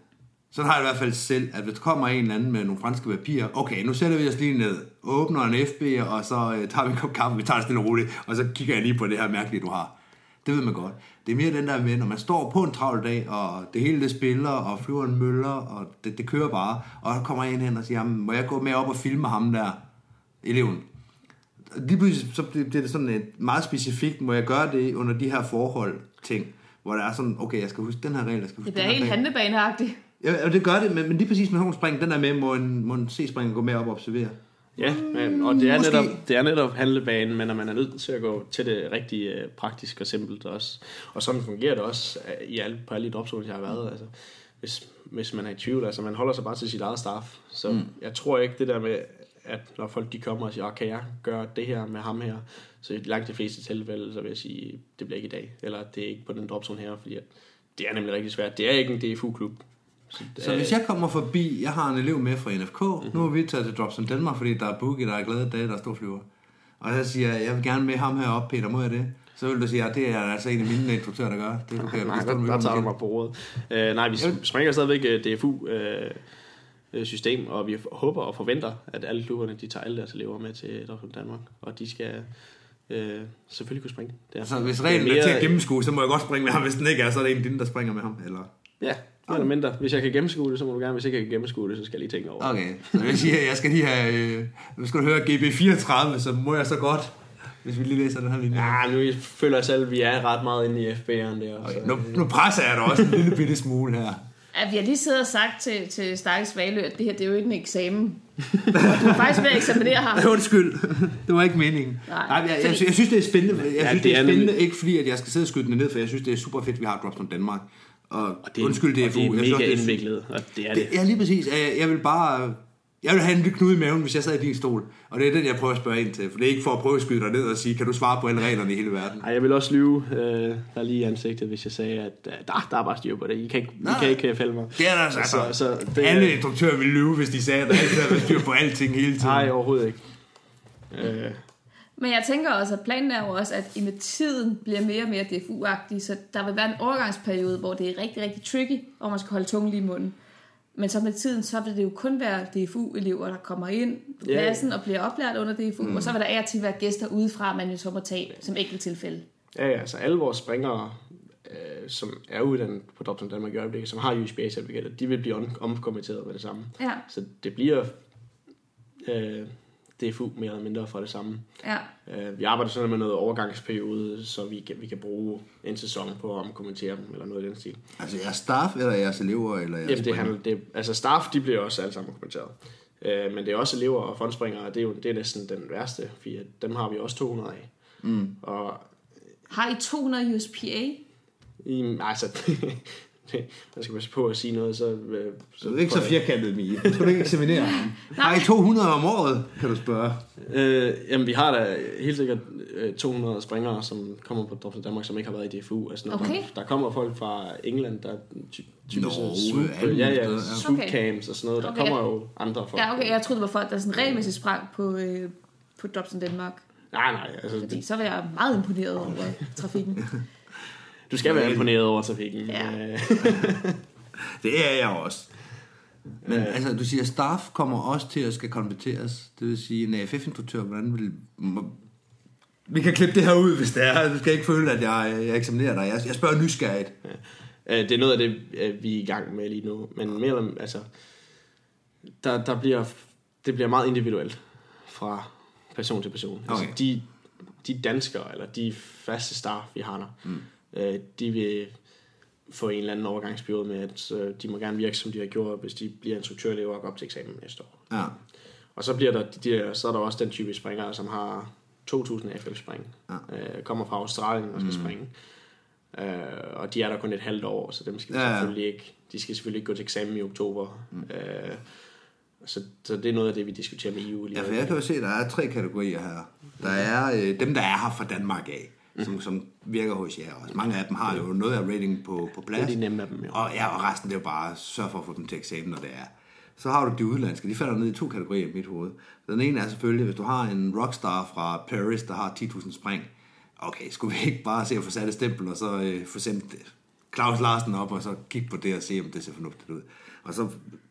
sådan har jeg i hvert fald selv, at hvis der kommer en eller anden med nogle franske papirer, okay, nu sætter vi os lige ned, åbner en FB, og så øh, tager vi en kop kaffe, vi tager det stille og roligt, og så kigger jeg lige på det her mærkelige, du har. Det ved man godt. Det er mere den der med, når man står på en travl dag, og det hele det spiller, og flyveren møller, og det, det kører bare, og så kommer en hen og siger, "Jamen, må jeg gå med op og filme ham der, eleven? lige pludselig så bliver det sådan et meget specifikt, må jeg gøre det under de her forhold ting, hvor der er sådan, okay, jeg skal huske den her regel, jeg skal huske Det her helt handlebaneagtigt. Ja, og det gør det, men, men lige præcis med sådan spring, den der med, må en, må en C-spring gå med op og observere. Ja, men, og det er, Måske. netop, det er netop handlebanen, men når man er nødt til at gå til det rigtig øh, praktisk og simpelt også. Og sådan fungerer det også øh, i alle, på alle de dropzones, jeg har været. Altså, hvis, hvis man er i tvivl, altså man holder sig bare til sit eget staff. Så mm. jeg tror ikke det der med, at når folk de kommer og siger, okay, jeg gør det her med ham her, så i langt de fleste tilfælde, så vil jeg sige, det bliver ikke i dag, eller det er ikke på den dropzone her, fordi det er nemlig rigtig svært. Det er ikke en DFU-klub. Så, Så hvis jeg kommer forbi, jeg har en elev med fra NFK, Mhm. mm-hmm. nu er vi taget til Drops Danmark, fordi der er boogie, der er glade dage, der er storflyver. Og så siger jeg, jeg vil gerne med ham herop, Peter, må jeg det? Så vil du sige, ja, det er altså en af mine instruktører, der gør. Det du kan Nej, der, der tager du mig på ordet. Uh, nej, vi springer stadigvæk uh, DFU-system, og vi håber og forventer, at alle klubberne de tager alle deres elever med til Dopsum Danmark, og de skal uh, selvfølgelig kunne springe. Det er, Så hvis det er reglen er mere- til at gennemskue, så må jeg godt springe med ham. Hvis den ikke er, så er det en af dine, der springer med ham. Eller... Ja, mere eller mindre. Hvis jeg kan gennemskue det, så må du gerne. Hvis ikke jeg kan gennemskue det, så skal jeg lige tænke over det. Okay, så jeg siger, jeg skal lige have, øh, nu skal du høre GB34, så må jeg så godt, hvis vi lige læser den her linje. Ja, nu føler jeg selv, at vi er ret meget inde i FB'eren der. Okay, så, nu, nu presser jeg dig også en lille bitte smule her. Ja, vi har lige siddet og sagt til, til Stakkels Valø, at det her det er jo ikke en eksamen. du er faktisk ved at eksaminere ham. Undskyld, det var ikke meningen. Nej, Nej, jeg, jeg, fordi- jeg, synes, det er spændende. Jeg Ja, synes, det det er er spændende, ikke fordi, at jeg skal sidde og skyde den ned, for jeg synes, det er super fedt, at vi har Drops from Danmark. Og, og det er, undskyld, det er og det er jeg mega er- indviklet, og det er det. Det, ja, lige præcis. Jeg, jeg vil bare... Jeg vil have en lille knude i maven, hvis jeg sad i din stol. Og det er den, jeg prøver at spørge ind til. For det er ikke for at prøve at skyde dig ned og sige, kan du svare på alle reglerne i hele verden? Ej, jeg vil også lyve øh, der lige i ansigtet, hvis jeg sagde, at øh, der, der er bare styr på det. I kan ikke, I Nej. kan ikke øh, fælde mig. Det er der altså. Så- så det- alle instruktører vil lyve, hvis de sagde, at der altid været styr på alting hele tiden. Nej, overhovedet ikke. Øh, Men jeg tænker også, at planen er jo også, at i med tiden bliver mere og mere DFU-agtig, så der vil være en overgangsperiode, hvor det er rigtig, rigtig tricky, og man skal holde tungen lige i munden. Men så med tiden, så vil det jo kun være DFU-elever, der kommer ind på pladsen og bliver oplært under DFU, mm. og så vil der af til være gæster udefra, man jo så må tage som enkelt tilfælde. ja, ja, altså alle vores springere, øh, som er uddannet på Dropton Danmark i øjeblikket, som har USB-certifikater, de vil blive om- omkommenteret med det samme. Ja. Så det bliver... Øh, DFU mere eller mindre for det samme. Ja. Øh, vi arbejder sådan med noget overgangsperiode, så vi kan, vi kan bruge en sæson på at kommentere dem, eller noget i den stil. Altså jeres staff, eller jeres elever, eller jeres Jamen, det handler, det, altså staff, de bliver også alle sammen kommenteret. Øh, men det er også elever og fondspringere, og det er jo det er næsten den værste, fordi at dem har vi også 200 af. Mm. Og Har I 200 USPA? i, altså, man skal passe på at sige noget, så... øh, Så det er ikke så firkantet, Mie. Så skal du ikke eksaminere ham. Har I 200 om året, kan du spørge? Øh, jamen, vi har da helt sikkert øh, 200 springere, som kommer på Drops Danmark, som ikke har været i DFU. Altså, når Okay. der, der kommer folk fra England, der er ty- typisk swoop, alle ja, ja, camps og sådan noget. Der Okay. kommer jo andre folk. Ja, okay. Jeg troede, det var folk, der sådan regelmæssigt sprang på, øh, på Drops in Denmark. Nej, nej, altså, Fordi det, så var jeg meget imponeret over trafikken. du skal være imponeret over trafikken. Ja. Øh, Det er jeg også. Men altså, du siger, staff kommer også til at skal konverteres. Det vil sige, en AFF-instruktør, hvordan vil... Må, vi kan klippe det her ud, hvis det er. Du skal ikke føle, at jeg, jeg eksaminerer dig. Jeg, jeg spørger nysgerrigt. Øh, det er noget af det, øh, vi er i gang med lige nu. Men mere eller altså, der, der bliver, det bliver meget individuelt fra person til person. Okay. Altså, de, de danskere, eller de faste staff, vi har der, mm. Øh, de vil få en eller anden overgangsperiode med, at øh, de må gerne virke, som de har gjort, hvis de bliver instruktørelever og går op til eksamen næste år. Ja. Og så, bliver der, de der, så er der også den type springere, som har 2.000 FF-spring. Ja. Øh, kommer fra Australien og skal mm. springe. Øh, og de er der kun et halvt år, så dem skal Ja, ja, selvfølgelig ikke, de skal selvfølgelig ikke gå til eksamen i oktober. Mm. Øh, så, så det er noget af det, vi diskuterer med EU lige Ja, for jeg kan jo se, at der er tre kategorier her. Der er øh, dem, der er her fra Danmark af, som, som virker hos jer også. Mange af dem har jo noget af rating på, på plads. Det er de nemme af dem, jo. Og, ja, og resten det er jo bare sørge for at få dem til eksamen, når det er. Så har du de udlandske. De falder ned i to kategorier i mit hoved. Den ene er selvfølgelig, hvis du har en rockstar fra Paris, der har 10.000 spring. Okay, skulle vi ikke bare se at få sat et stempel, og så øh, få sendt Claus Larsen op, og så kigge på det og se, om det ser fornuftigt ud. Og så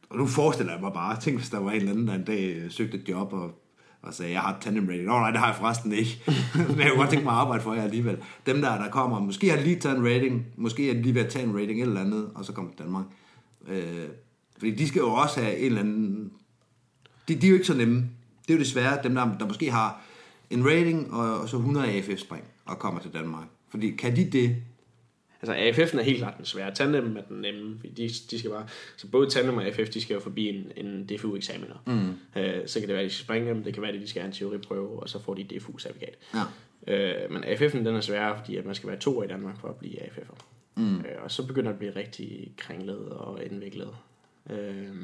og nu forestiller jeg mig bare, tænk hvis der var en eller anden, der en dag øh, søgte et job, og, og sagde, jeg har tandem rating. Nå nej, det har jeg forresten ikke. Men jeg kunne godt tænke mig at arbejde for jer alligevel. Dem der, der kommer, måske har lige taget en rating, måske er de lige ved at tage en rating eller andet, og så kommer til Danmark. Øh, fordi de skal jo også have en eller anden... De, de er jo ikke så nemme. Det er jo desværre dem, der, der måske har en rating og, og så 100 AFF-spring og kommer til Danmark. Fordi kan de det, Altså AFF'en er helt klart den svære. Tandem er den nemme. De, de skal bare, så både Tandem og AFF, de skal jo forbi en, en DFU-eksamener. Mm. Øh, så kan det være, at de skal springe dem, det kan være, at de skal have en teoriprøve, og så får de et DFU-certifikat. Ja. Øh, men AFF'en den er sværere, fordi at man skal være to år i Danmark for at blive AFF'er. Mm. Øh, og så begynder det at blive rigtig kringlet og indviklet. Øh,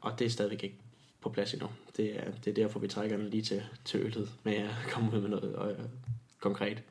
og det er stadigvæk ikke på plads endnu. Det er, det er derfor, vi trækker den lige til, til øllet med at komme ud med noget øh, konkret.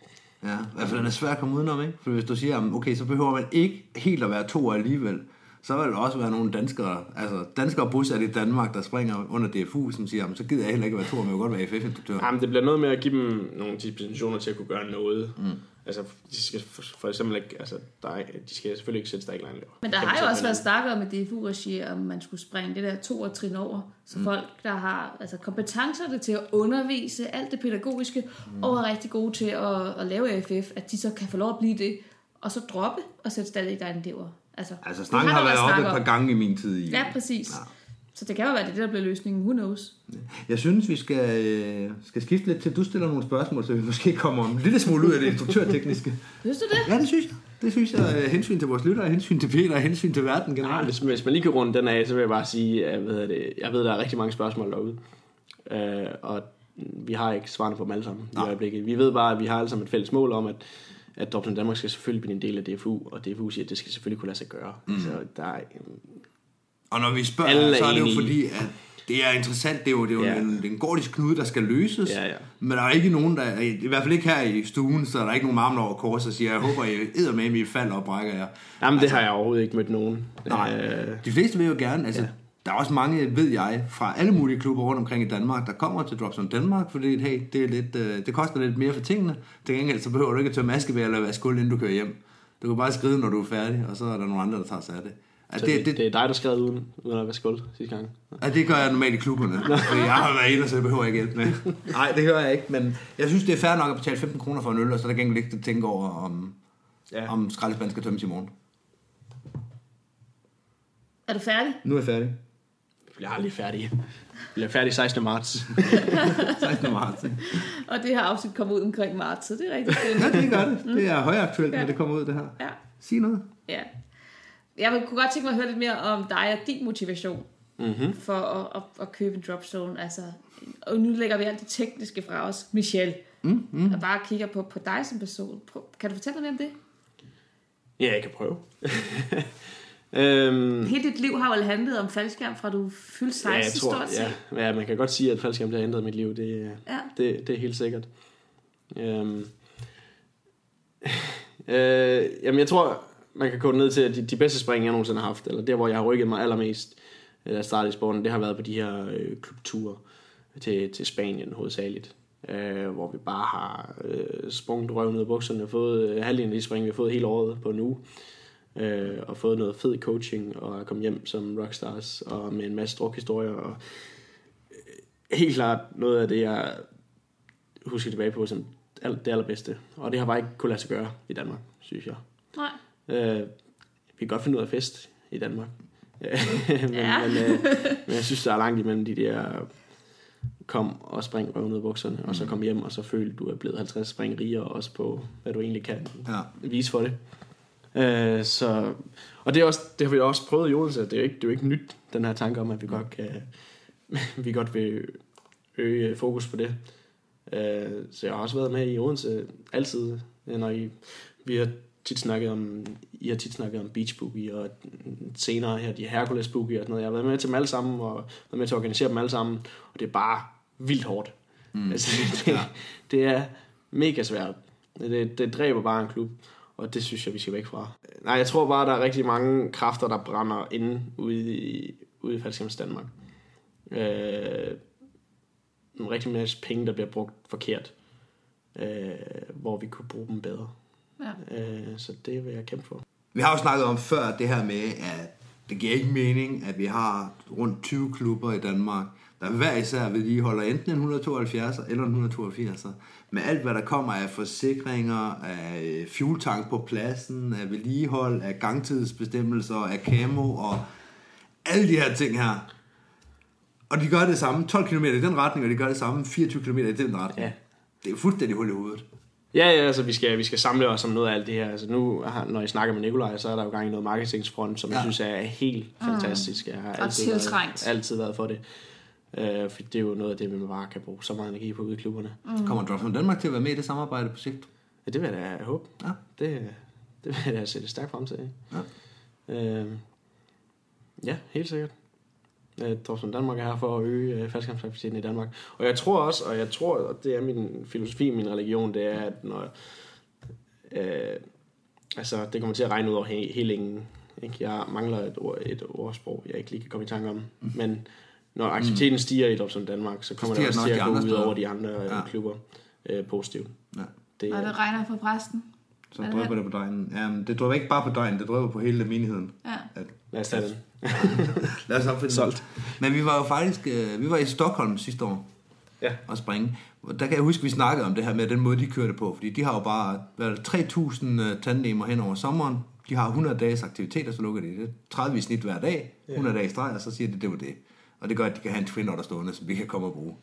Ja, i hvert fald den er svær at komme udenom, ikke? For hvis du siger, okay, så behøver man ikke helt at være to alligevel, så vil der også være nogle danskere, altså danskere bosat i Danmark, der springer under DFU, som siger, så gider jeg heller ikke være to men jeg vil godt være FF-instruktør. Jamen, det bliver noget med at give dem nogle dispensationer til at kunne gøre noget. Mm. Altså, de skal for, eksempel ikke, altså, der er, de skal selvfølgelig ikke sætte stærk løb. Men der har jo også været snakket om i DFU-regi, om man skulle springe det der to og trin over. Så mm. folk, der har altså, kompetencerne til at undervise, alt det pædagogiske, mm. og er rigtig gode til at, at lave AFF, at de så kan få lov at blive det, og så droppe og sætte stadig der elever. Altså, Altså, snakken der har været oppe et par gange i min tid i. Ja, præcis. Ja. Så det kan jo være, det er det, der bliver løsningen. Who knows? Jeg synes, vi skal, øh, skal skifte lidt til, at du stiller nogle spørgsmål, så vi måske kommer en lille smule ud af det instruktørtekniske. Synes du det? Ja, det synes jeg. Det synes jeg er hensyn til vores lyttere, hensyn til Peter, hensyn til verden Nej, generelt. hvis, hvis man lige kan runde den af, så vil jeg bare sige, at hvad hedder det, jeg ved, der er rigtig mange spørgsmål derude. Øh, og vi har ikke svarene på dem alle sammen i øjeblikket. Vi ved bare, at vi har alle sammen et fælles mål om, at, at Dortmund Danmark skal selvfølgelig blive en del af DFU, og DFU siger, at det skal selvfølgelig kunne lade sig gøre. Mm. Så der er, Og når vi spørger, Alle så er det jo fordi, at det er interessant. Det er jo, det er jo Ja. en, en gordisk knude, der skal løses. Ja, ja. Men der er ikke nogen, der... I hvert fald ikke her i stuen, så er der ikke nogen armen over kors og siger, jeg håber, I æder med, I falder og brækker jer. jamen, det har jeg overhovedet ikke mødt nogen. Nej, Øh, de fleste vil jo gerne, altså, Ja. der er også mange, ved jeg, fra alle mulige klubber rundt omkring i Danmark, der kommer til Drops on Danmark, fordi hey, det, er lidt, øh, det koster lidt mere for tingene. Til gengæld, så behøver du ikke at tømme askebær eller vaske gulv, inden du kører hjem. Du kan bare skrive, når du er færdig, og så er der nogle andre, der tager sig af det. Altså, så det, det, det, det, er dig, der skrev uden, uden at være skuld sidste gang. Ja, det gør jeg normalt i klubberne. fordi jeg har været inde, så det behøver jeg ikke hjælpe med. Nej, det gør jeg ikke, men jeg synes, det er fair nok at betale 15 kroner for en øl, og så er der gengæld ikke at tænke over, om, Ja. ja. om skraldespanden skal tømmes i morgen. Er du færdig? Nu er jeg færdig. bliver aldrig færdig. Jeg bliver færdig 16. marts. 16. marts. Og det her afsnit kommer ud omkring marts, så det er rigtig fedt. Ja, det gør det. Det er højaktuelt, Ja. når det kommer ud, det her. Ja. Sig noget. Ja. Jeg vil- kunne godt tænke mig at høre lidt mere om dig og din motivation Mm-hmm. for at, at, at købe en dropzone. Altså, og nu lægger vi alt det tekniske fra os, Michelle, Mm, mm. og bare kigger på, på dig som person. Prøv- Kan du fortælle noget mere om det? Ja, jeg kan prøve. øhm, Hele dit liv har jo handlet om faldskærm, fra du fyldte 16 ja, jeg tror, stort set. ja, ja, man kan godt sige, at faldskærm det har ændret mit liv. Det, Ja. det, det er helt sikkert. Øhm, øh, jamen, jeg tror, man kan gå ned til, at de, de bedste spring, jeg nogensinde har haft, eller der, hvor jeg har rykket mig allermest, øh, da jeg startede i sporten, det har været på de her øh, klubture til, til Spanien hovedsageligt. Øh, hvor vi bare har øh, sprunget røven ud af bukserne, fået øh, halvdelen af de spring, vi har fået hele året på en uge, øh, og fået noget fed coaching, og er kommet hjem som rockstars, og med en masse drukhistorier, og øh, helt klart noget af det, jeg husker tilbage på som det allerbedste. Og det har bare ikke kunne lade sig gøre i Danmark, synes jeg. Nej. Øh, vi kan godt finde ud af fest i Danmark. men, Ja. men, øh, men jeg synes, der er langt imellem de der kom og spring røven ud af bukserne, og så kom hjem, og så følte du er blevet 50 spring rigere også på, hvad du egentlig kan Ja. vise for det. Øh, så, og det, er også, det har vi også prøvet i Odense, det er jo ikke, det er jo ikke nyt, den her tanke om, at vi godt, kan, vi godt vil øge fokus på det. Øh, så jeg har også været med i Odense altid, når I, vi har tit snakket om, I har tit snakket om Beach Boogie, og senere her, de Hercules Boogie og sådan noget. Jeg har været med til dem alle sammen, og været med til at organisere dem alle sammen, og det er bare vildt hårdt. Mm. Altså, det, Ja. det er mega svært. Det, det dræber bare en klub, og det synes jeg, vi skal væk fra. Nej, jeg tror bare, der er rigtig mange kræfter, der brænder inde ude i, ude i Falskhems Danmark. Øh, rigtig masse penge, der bliver brugt forkert, øh, hvor vi kunne bruge dem bedre. Ja. Øh, så det vil jeg kæmpe for. Vi har jo snakket om før det her med, at det giver ikke mening, at vi har rundt 20 klubber i Danmark, der hver især vedligeholder enten en 172 eller en 182. Med alt, hvad der kommer af forsikringer, af fueltank på pladsen, af vedligehold, af gangtidsbestemmelser, af camo og alle de her ting her. Og de gør det samme 12 km i den retning, og de gør det samme 24 km i den retning. Ja. Det er fuldstændig hul i hovedet. Ja, ja, altså vi skal, vi skal samle os om noget af alt det her. Altså nu, når jeg snakker med Nikolaj, så er der jo gang i noget marketingsfront, som ja. jeg synes er helt fantastisk. Jeg har Og altid været, tiltrængt. altid været for det. Uh, for det er jo noget af det, man bare kan bruge så meget energi på ude i klubberne. Mm. Kommer Drop from Danmark til at være med i det samarbejde på sigt? Ja, det vil jeg da håbe. Ja. Det, det vil jeg da sætte stærkt frem til. Ja. Uh, ja, helt sikkert. Uh, Dorsen Danmark er her for at øge uh, faldskærmsaktiviteten i Danmark. Og jeg tror også, og jeg tror, og det er min filosofi, min religion, det er, at når uh, altså, det kommer til at regne ud over he- hele ingen. Ikke? Jeg mangler et, ord, et ordsprog, jeg ikke lige kan komme i tanke om. Mm. Men når aktiviteten stiger i Dorsen Danmark, så kommer det også til at gå ud steder. over de andre Ja. ja. klubber uh, positivt. Ja. Det, Og det regner for præsten. Så Er det drøber det på dejen. Jamen, det drøber ikke bare på dejen, det drøber på hele menigheden. Ja. At, lad os tage den. lad os opfinde Solgt. Men vi var jo faktisk, øh, vi var i Stockholm sidste år Ja. og springe. Der kan jeg huske, at vi snakkede om det her med den måde, de kørte på. Fordi de har jo bare det, 3.000 øh, tandemmer hen over sommeren. De har 100 dages aktiviteter, så lukker de det. 30 i snit hver dag, 100 dage i streg, og så siger de, det var det. Og det gør, at de kan have en twin der stående, som vi kan komme og bruge.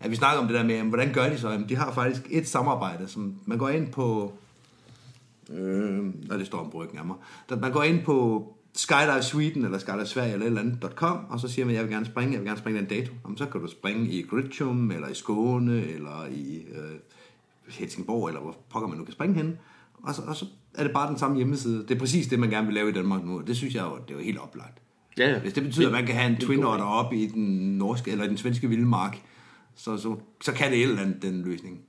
At vi snakker om det der med, jamen, hvordan gør de så? Jamen, de har faktisk et samarbejde, som man går ind på... Øh, og det står om bryggen af mig. Man går ind på Skydive Sweden eller Skydive Sverige eller et eller andet .com, og så siger man, jeg vil gerne springe, jeg vil gerne springe den dato. Jamen, så kan du springe i Gritchum, eller i Skåne, eller i øh, Helsingborg, eller hvor pokker man nu kan springe hen. Og så, og så er det bare den samme hjemmeside. Det er præcis det, man gerne vil lave i Danmark nu, og det synes jeg jo, det er jo helt oplagt. Ja, ja. Hvis det betyder, at man kan have en twin otter op i den norske eller den svenske vildmark, så, så, så kan det et eller andet, den løsning.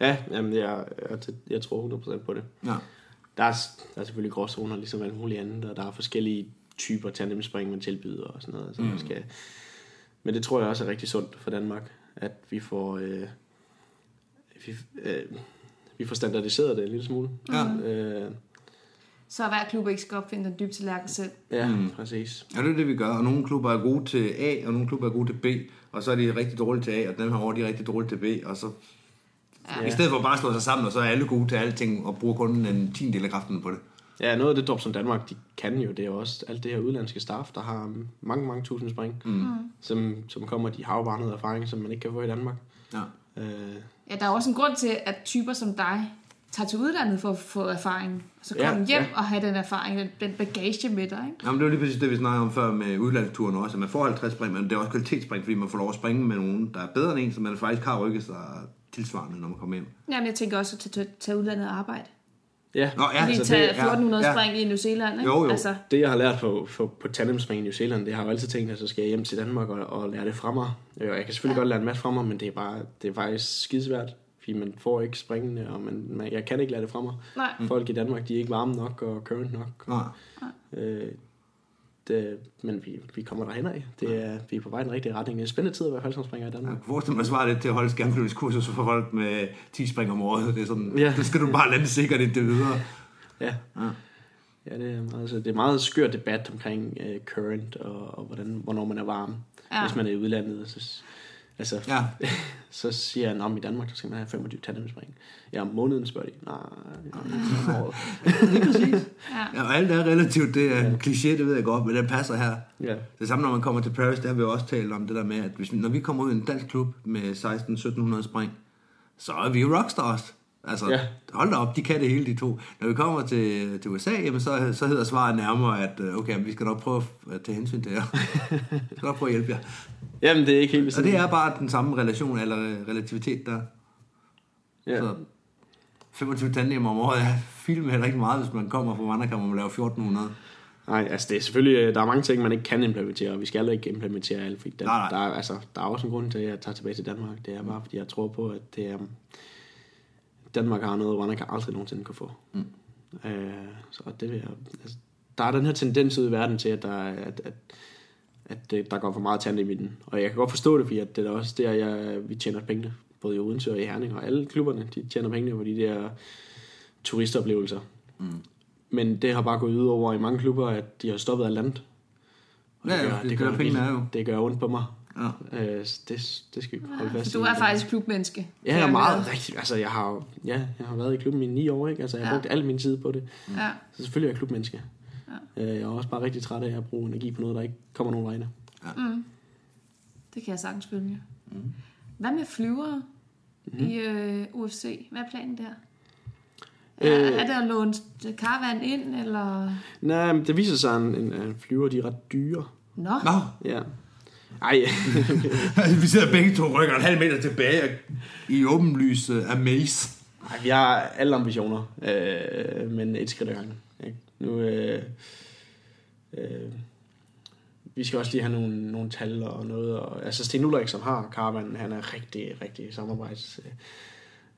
Ja, jamen jeg, jeg, jeg tror 100% på det. Ja. Der er, der er selvfølgelig gråzoner, ligesom alt muligt andet, og der er forskellige typer tandemspring, man tilbyder og sådan noget. Så mm. man skal, men det tror jeg også er rigtig sundt for Danmark, at vi får, øh, vi, øh, vi får standardiseret det en lille smule. Ja. Øh, Så hver klub ikke skal opfinde den dybe tallerken selv. ja, mm. præcis. Ja, det er det, vi gør. Og nogle klubber er gode til A, og nogle klubber er gode til B. Og så er de rigtig dårlige til A, og dem her over, de er rigtig dårlige til B. Og så Ja. i stedet for bare at slå sig sammen, og så er alle gode til alting, og bruger kun en tiendel af kraften på det. Ja, noget af det, Dropson Danmark, de kan jo, det er jo også alt det her udlandske staff, der har mange, mange tusind spring, mm. som, som kommer, de har jo bare noget erfaring, som man ikke kan få i Danmark. Ja. Øh, Ja, der er også en grund til, at typer som dig tager til udlandet for at få erfaring. Så Ja, komme hjem ja. og have den erfaring, den, den bagage med dig. Ikke? Jamen, det var lige præcis det, vi snakkede om før med udlandsturen også, at man får 50 spring, men det er også kvalitetsspring, fordi man får lov at springe med nogen, der er bedre end en, så man faktisk har rykket sig tilsvarende, når man kommer hjem. Jamen, jeg tænker også at tage, tage udlandet og arbejde. ja, Nå, Ja, Lige så tage det- 1400 ja, spring i New Zealand, ikke? Jo, jo. Altså, det jeg har lært på, på, på tandemspring i New Zealand, det har jeg jo altid tænkt, at så skal jeg hjem til Danmark og, og lære det fra mig. Øh, Og jeg kan selvfølgelig ja. godt lære en masse fra mig, men det er, bare, det er faktisk skidesvært, fordi man får ikke springene, og man, man, jeg kan ikke lære det fra mig. nej. Folk i Danmark, de er ikke varme nok og current nok. Nej. Øh, det, men vi, vi kommer derhen af. Det er, vi er på vej i den rigtige retning. Det er en spændende tid at være faldskærmspringer i Danmark. Jeg kunne forestille mig at svare lidt til at holde skærmflyvningskursus for folk med 10 spring om året. Det er sådan, Ja. det skal du bare lande sikkert indtil videre. Ja. Ja. Ja, det er meget, så det er meget skør debat omkring uh, current og, og hvordan, hvornår man er varm, Ja. ja. hvis man er i udlandet. Så, altså, Ja. så siger han, om i Danmark, så skal man have 25 tandemspring. Ja, om måneden spørger de. Nej, nej, året. Lige præcis. Ja. Ja, og alt er relativt, det er en kliché, det ved jeg godt, men det passer her. Ja. Det samme, når man kommer til Paris, der har vi jo også talt om det der med, at hvis, når vi kommer ud i en dansk klub med 16-1700 spring, så er vi jo rockstars. Altså, ja. Hold da op, de kan det hele, de to. Når vi kommer til, til USA, jamen, så, så hedder svaret nærmere, at øh, okay, vi skal nok prøve at tage hensyn til jer. vi skal nok prøve at hjælpe jer. Jamen, det er ikke helt Og sådan. det er bare den samme relation, eller relativitet der. Ja. Så 25 tandem om året er film heller ikke meget, hvis man kommer fra vandrekammer og laver 1400. Nej, altså det er selvfølgelig, øh, der er mange ting, man ikke kan implementere, og vi skal heller ikke implementere alt, fordi der, Nej, nej. Der, er, altså, der er også en grund til, at jeg tager tilbage til Danmark. Det er bare, fordi jeg tror på, at det er, Danmark har noget, man kan aldrig nogensinde kunne få. Mm. Øh, så det vil jeg, altså, der er den her tendens ud i verden til, at der, er- at, at, at det, der går for meget tand i midten. Og jeg kan godt forstå det, fordi at det er også der, jeg, vi tjener pengene. Både i Odense og i Herning, og alle klubberne, de tjener pengene på de der turistoplevelser. Mm. Men det har bare gået ud over i mange klubber, at de har stoppet alt andet. Og Ja, ja, det gør pengene virkelig- er jo. Det gør ondt på mig. Ja. Øh, det, det skal vi holde fast Så du i. er faktisk klubmenneske. Ja, jeg er meget høre. rigtig. Altså, jeg har, ja, jeg har været i klubben i ni år, ikke? Altså, jeg har Ja. brugt al min tid på det. Ja. Så selvfølgelig er jeg klubmenneske. Ja. Jeg er også bare rigtig træt af at bruge energi på noget, der ikke kommer nogen vegne. Det kan jeg sagtens følge. Mm. Hvad med flyvere mm. i øh, UFC? Hvad er planen der? Er, Øh. er der lånt caravan ind, eller... Nej, men det viser sig, at en, en, en flyver, de er ret dyre. Nå, Nå, Ja. Ej, vi sidder begge to rykker en halv meter tilbage i åbenlys uh, amaze. Ej, vi har alle ambitioner, øh, men et skridt ad gangen. Ikke? Nu, øh, øh, vi skal også lige have nogle, nogle tal og noget. Og, altså Sten Ulrik, som har Caravan, han er rigtig, rigtig samarbejds, øh,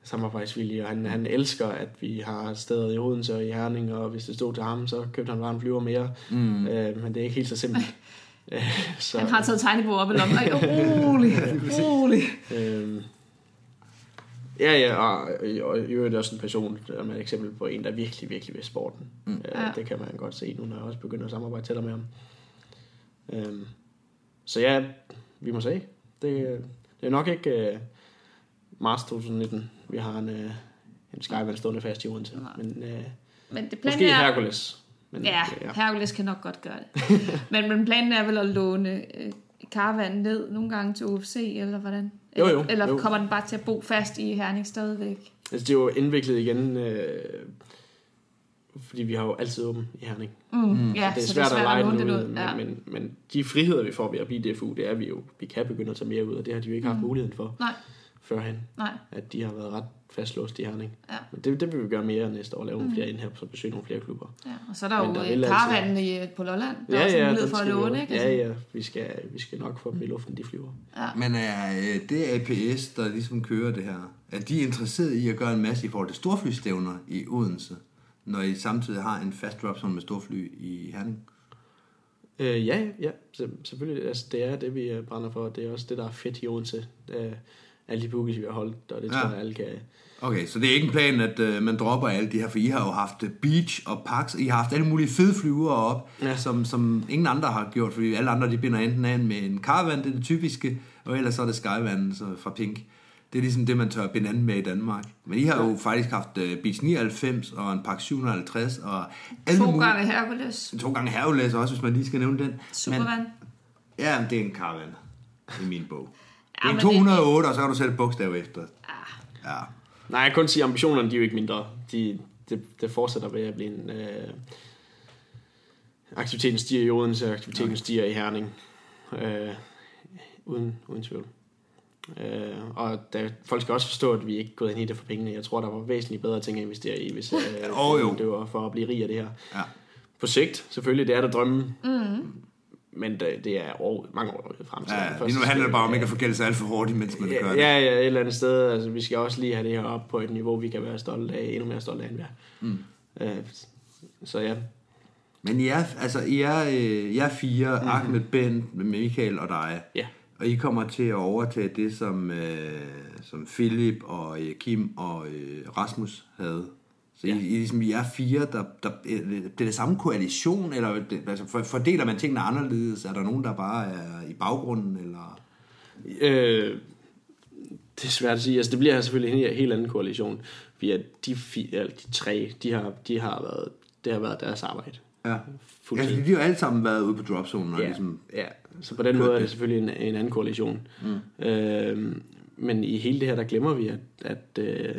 samarbejdsvillig, og han, han elsker, at vi har steder i Odense og i Herning, og hvis det stod til ham, så købte han bare en flyver mere. Mm. Øh, men det er ikke helt så simpelt. Øh, så, han har taget tegnebord op i lommen. Ej, rolig, rolig. Øhm, ja, ja, og, og i øvrigt også en person, som er et eksempel på en, der virkelig, virkelig vil sporten. Mm. Øh, Ja. Det kan man godt se nu, når jeg også begynder at samarbejde tættere med ham. Øhm, så ja, vi må se. Det, det er nok ikke uh, marts 2019, vi har en, uh, en Skyvan stående fast i Odense. Men uh, Men det planen måske er... Hercules. Men, Ja, ja. Hercules kan nok godt gøre det. men, men planen er vel at låne øh, caravan ned nogle gange til UFC, eller hvordan? Jo, Eller, jo, eller jo. kommer den bare til at bo fast i Herning stadigvæk? Altså, det er jo indviklet igen, øh, fordi vi har jo altid åben i Herning. Mm, ja, det er så svært, at lege låne den det ud, ud. men, Ja. men, men de friheder, vi får ved at blive DFU, det er vi jo, vi kan begynde at tage mere ud, og det har de jo ikke haft muligheden for Nej, førhen, nej. at de har været ret fastlåst i Herning. Ja. Men det, det vil vi gøre mere næste år, lave nogle flere indhæb, så besøge nogle flere klubber. Ja, og så er der Men jo der øh, altså- caravanen i, på Lolland. Der er også mulighed for at låne, ikke? Ja, Altså, ja, vi skal, vi skal nok få dem i luften, de flyver. Men er øh, det APS, der ligesom kører det her, er de interesseret i at gøre en masse i forhold til storflystævner i Odense, når I samtidig har en fast drop som med storfly i Herning? Øh, ja, ja, selvfølgelig. Altså, det er det, vi brænder for. Det er også det, der er fedt i Odense. Øh, alle de bookies, vi har holdt, og det Ja. tror jeg, alle kan... Okay, så det er ikke en plan, at øh, man dropper alle de her, for I har jo haft øh, beach og pax, I har haft alle mulige fede flyvere op, ja. Som, som ingen andre har gjort, fordi alle andre de binder enten an med en caravan, det er det typiske, og ellers så er det skyvan så fra Pink. Det er ligesom det, man tør binde anden med i Danmark. Men I har jo faktisk haft uh, Beach 99 og en Park 750 og alle To mulige- gange Hercules. To gange Hercules også, hvis man lige skal nævne den. Superman. Men, ja, men det er en caravan i min bog. Det Ja, er en men 208, og så kan du sætte et bogstav efter. Ja. Nej, jeg kan kun sige, at ambitionerne de er jo ikke mindre. De, det, det fortsætter ved at blive en... Øh, aktiviteten stiger i Odense, aktiviteten okay. stiger i Herning. Øh, uden, uden tvivl. Øh, og der, folk skal også forstå, at vi ikke er gået ind i det for pengene. Jeg tror, der var væsentligt bedre ting at investere i, hvis øh, Åh, jo. det var for at blive rig af det her. Ja. På sigt, selvfølgelig, det er der drømmen. Mm. Men det, det er år, mange år frem til. Ja, lige nu handler det bare om ikke at forgælde sig alt for hurtigt, mens man gør det. Ja, ja, et eller andet sted. Altså, vi skal også lige have det her op på et niveau, vi kan være stolte af, endnu mere stolte af, end vi er. Mm. Øh, så ja, Men I er, altså, I er, øh, I er fire, mm-hmm. Ahmed, Ben, Michael og dig. Ja. Og I kommer til at overtage det, som, øh, som Philip og øh, Kim og øh, Rasmus havde. Så ja. I, I, ligesom, I er fire, der, der øh, det er det samme koalition, eller altså, for- fordeler man tingene anderledes? Er der nogen, der bare er i baggrunden? Eller? øh, det er svært at sige. Altså, det bliver selvfølgelig en helt anden koalition. Fordi at de, fire, de tre, de har, de har været, det har været deres arbejde. Ja. Ja, Fuldstændig. fordi de har alle sammen været ude på dropzonen og Ja, ligesom... ja. Så på den måde er det selvfølgelig en, en anden koalition. Mm. Øh, men i hele det her, der glemmer vi, at, at øh,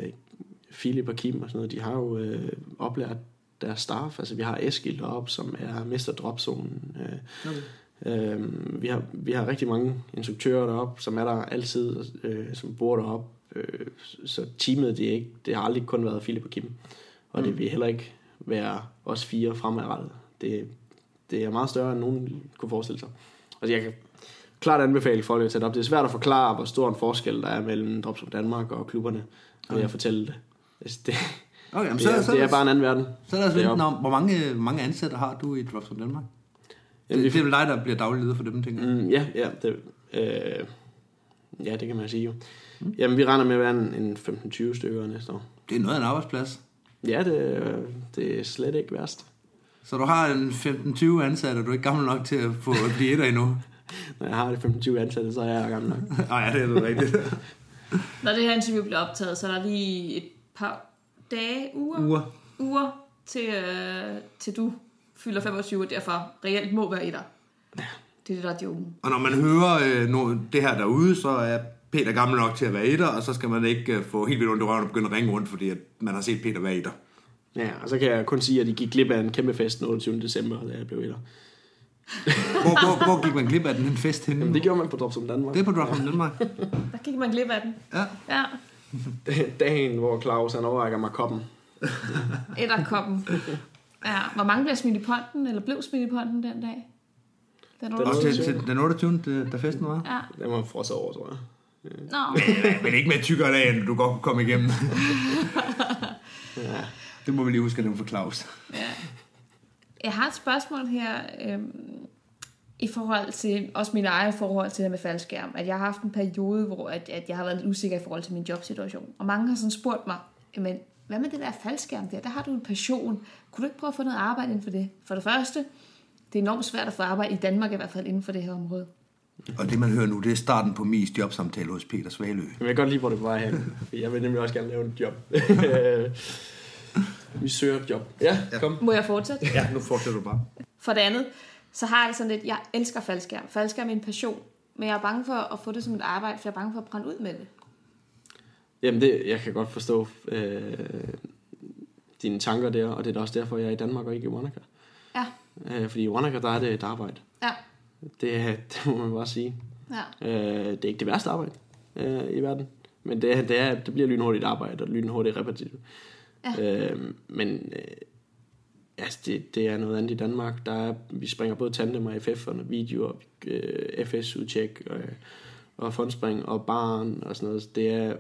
Philip og Kim og sådan noget, de har jo øh, oplært deres staff. Altså vi har Eskild op, som er mester dropzonen. Øh, okay. øh, vi, har, vi har rigtig mange instruktører deroppe, som er der altid, øh, som bor deroppe. Øh, så teamet, det, er ikke, det har aldrig kun været Philip og Kim. Og mm. det vil heller ikke være os fire fremadrettet. Det, det er meget større, end nogen kunne forestille sig. Altså jeg kan klart anbefale folk at sætte op. Det er svært at forklare, hvor stor en forskel der er mellem Drops Danmark og klubberne, ved at fortælle det. Det, Okay, jamen, det, så, er, så, det er bare en anden verden. Så der Det er venten om, hvor mange, hvor mange ansatte har du i Drops from Danmark? Jamen, det, vi- det er vel dig, der bliver daglig leder for dem, tænker jeg. Mm, ja, ja, det, øh, ja, det kan man sige jo. Jamen, vi regner med at være en, en 15-20 stykker næste år. Det er noget af en arbejdsplads. Ja, det, det er slet ikke værst. Så du har en 15-20 ansatte, og du er ikke gammel nok til at få at blive etter endnu. Når jeg har de 15-20 ansatte, så er jeg gammel nok. Nej, ja, det er det rigtigt. Når det her interview bliver optaget, så er der lige et par dage, uger, Uger. uger til, øh, til du fylder 25, og derfor reelt må være etter. Det er det, der er joken. Og når man hører øh, no, det her derude, så er Peter gammel nok til at være etter, og så skal man ikke øh, få helt vildt ondt i røven og begynde at ringe rundt, fordi at man har set Peter være etter. Ja, og så kan jeg kun sige, at de gik glip af en kæmpe fest den 28. december, da jeg blev etter. Hvor, hvor, hvor gik man glip af den en fest henne? Jamen, det gjorde man på Drops om Danmark. det er på Drop from Danmark. Der gik man glip af den. Ja. Ja, Dagen, hvor Claus han overrækker mig koppen. etterkoppen. Ja, hvor mange blev smidt i ponten, eller blev smidt i ponten den dag? Den Den Og 28. til, til den 28. det- da festen var. Ja. Den var frosset over, tror jeg. Nå, Men ikke med tykkere dag, end du godt kunne komme igennem. Det må vi lige huske at nævne for Claus. Ja. Jeg har et spørgsmål her, øhm, i forhold til, også min egen forhold til det her med faldskærm, at jeg har haft en periode, hvor at, at jeg har været lidt usikker i forhold til min jobsituation. Og mange har sådan spurgt mig, men hvad med det der faldskærm der? Der har du en passion. Kunne du ikke prøve at få noget arbejde inden for det? For det første, det er enormt svært at få arbejde i Danmark i hvert fald inden for det her område. Og det man hører nu, det er starten på Mies jobsamtale hos Peter Svalø. Jeg vil godt lide, hvor det var hen. Jeg vil nemlig også gerne lave et job. Vi søger et job. Ja, kom. Må jeg fortsætte? Ja, nu fortsætter du bare. For det andet, så har jeg det sådan lidt, jeg elsker faldskærm. Faldskærm er en passion. Men jeg er bange for at få det som et arbejde, for jeg er bange for at brænde ud med det. Jamen, det, jeg kan godt forstå øh, dine tanker der, og det er også derfor, jeg er i Danmark og ikke i Wanaka. Ja, Øh, fordi i Wanaka, der er det et arbejde. ja, Det, er- det må man bare sige. ja. Øh, det er ikke det værste arbejde øh, i verden. Men det, det, er, det bliver lynhurtigt arbejde, og lynhurtigt repetitivt. Ja. Øh, men øh, altså det, det er noget andet i Danmark. Der er, vi springer både tandem og FF og videoer, øh, FS-udtjek og, og fondspring og barn og sådan noget. Så Det er...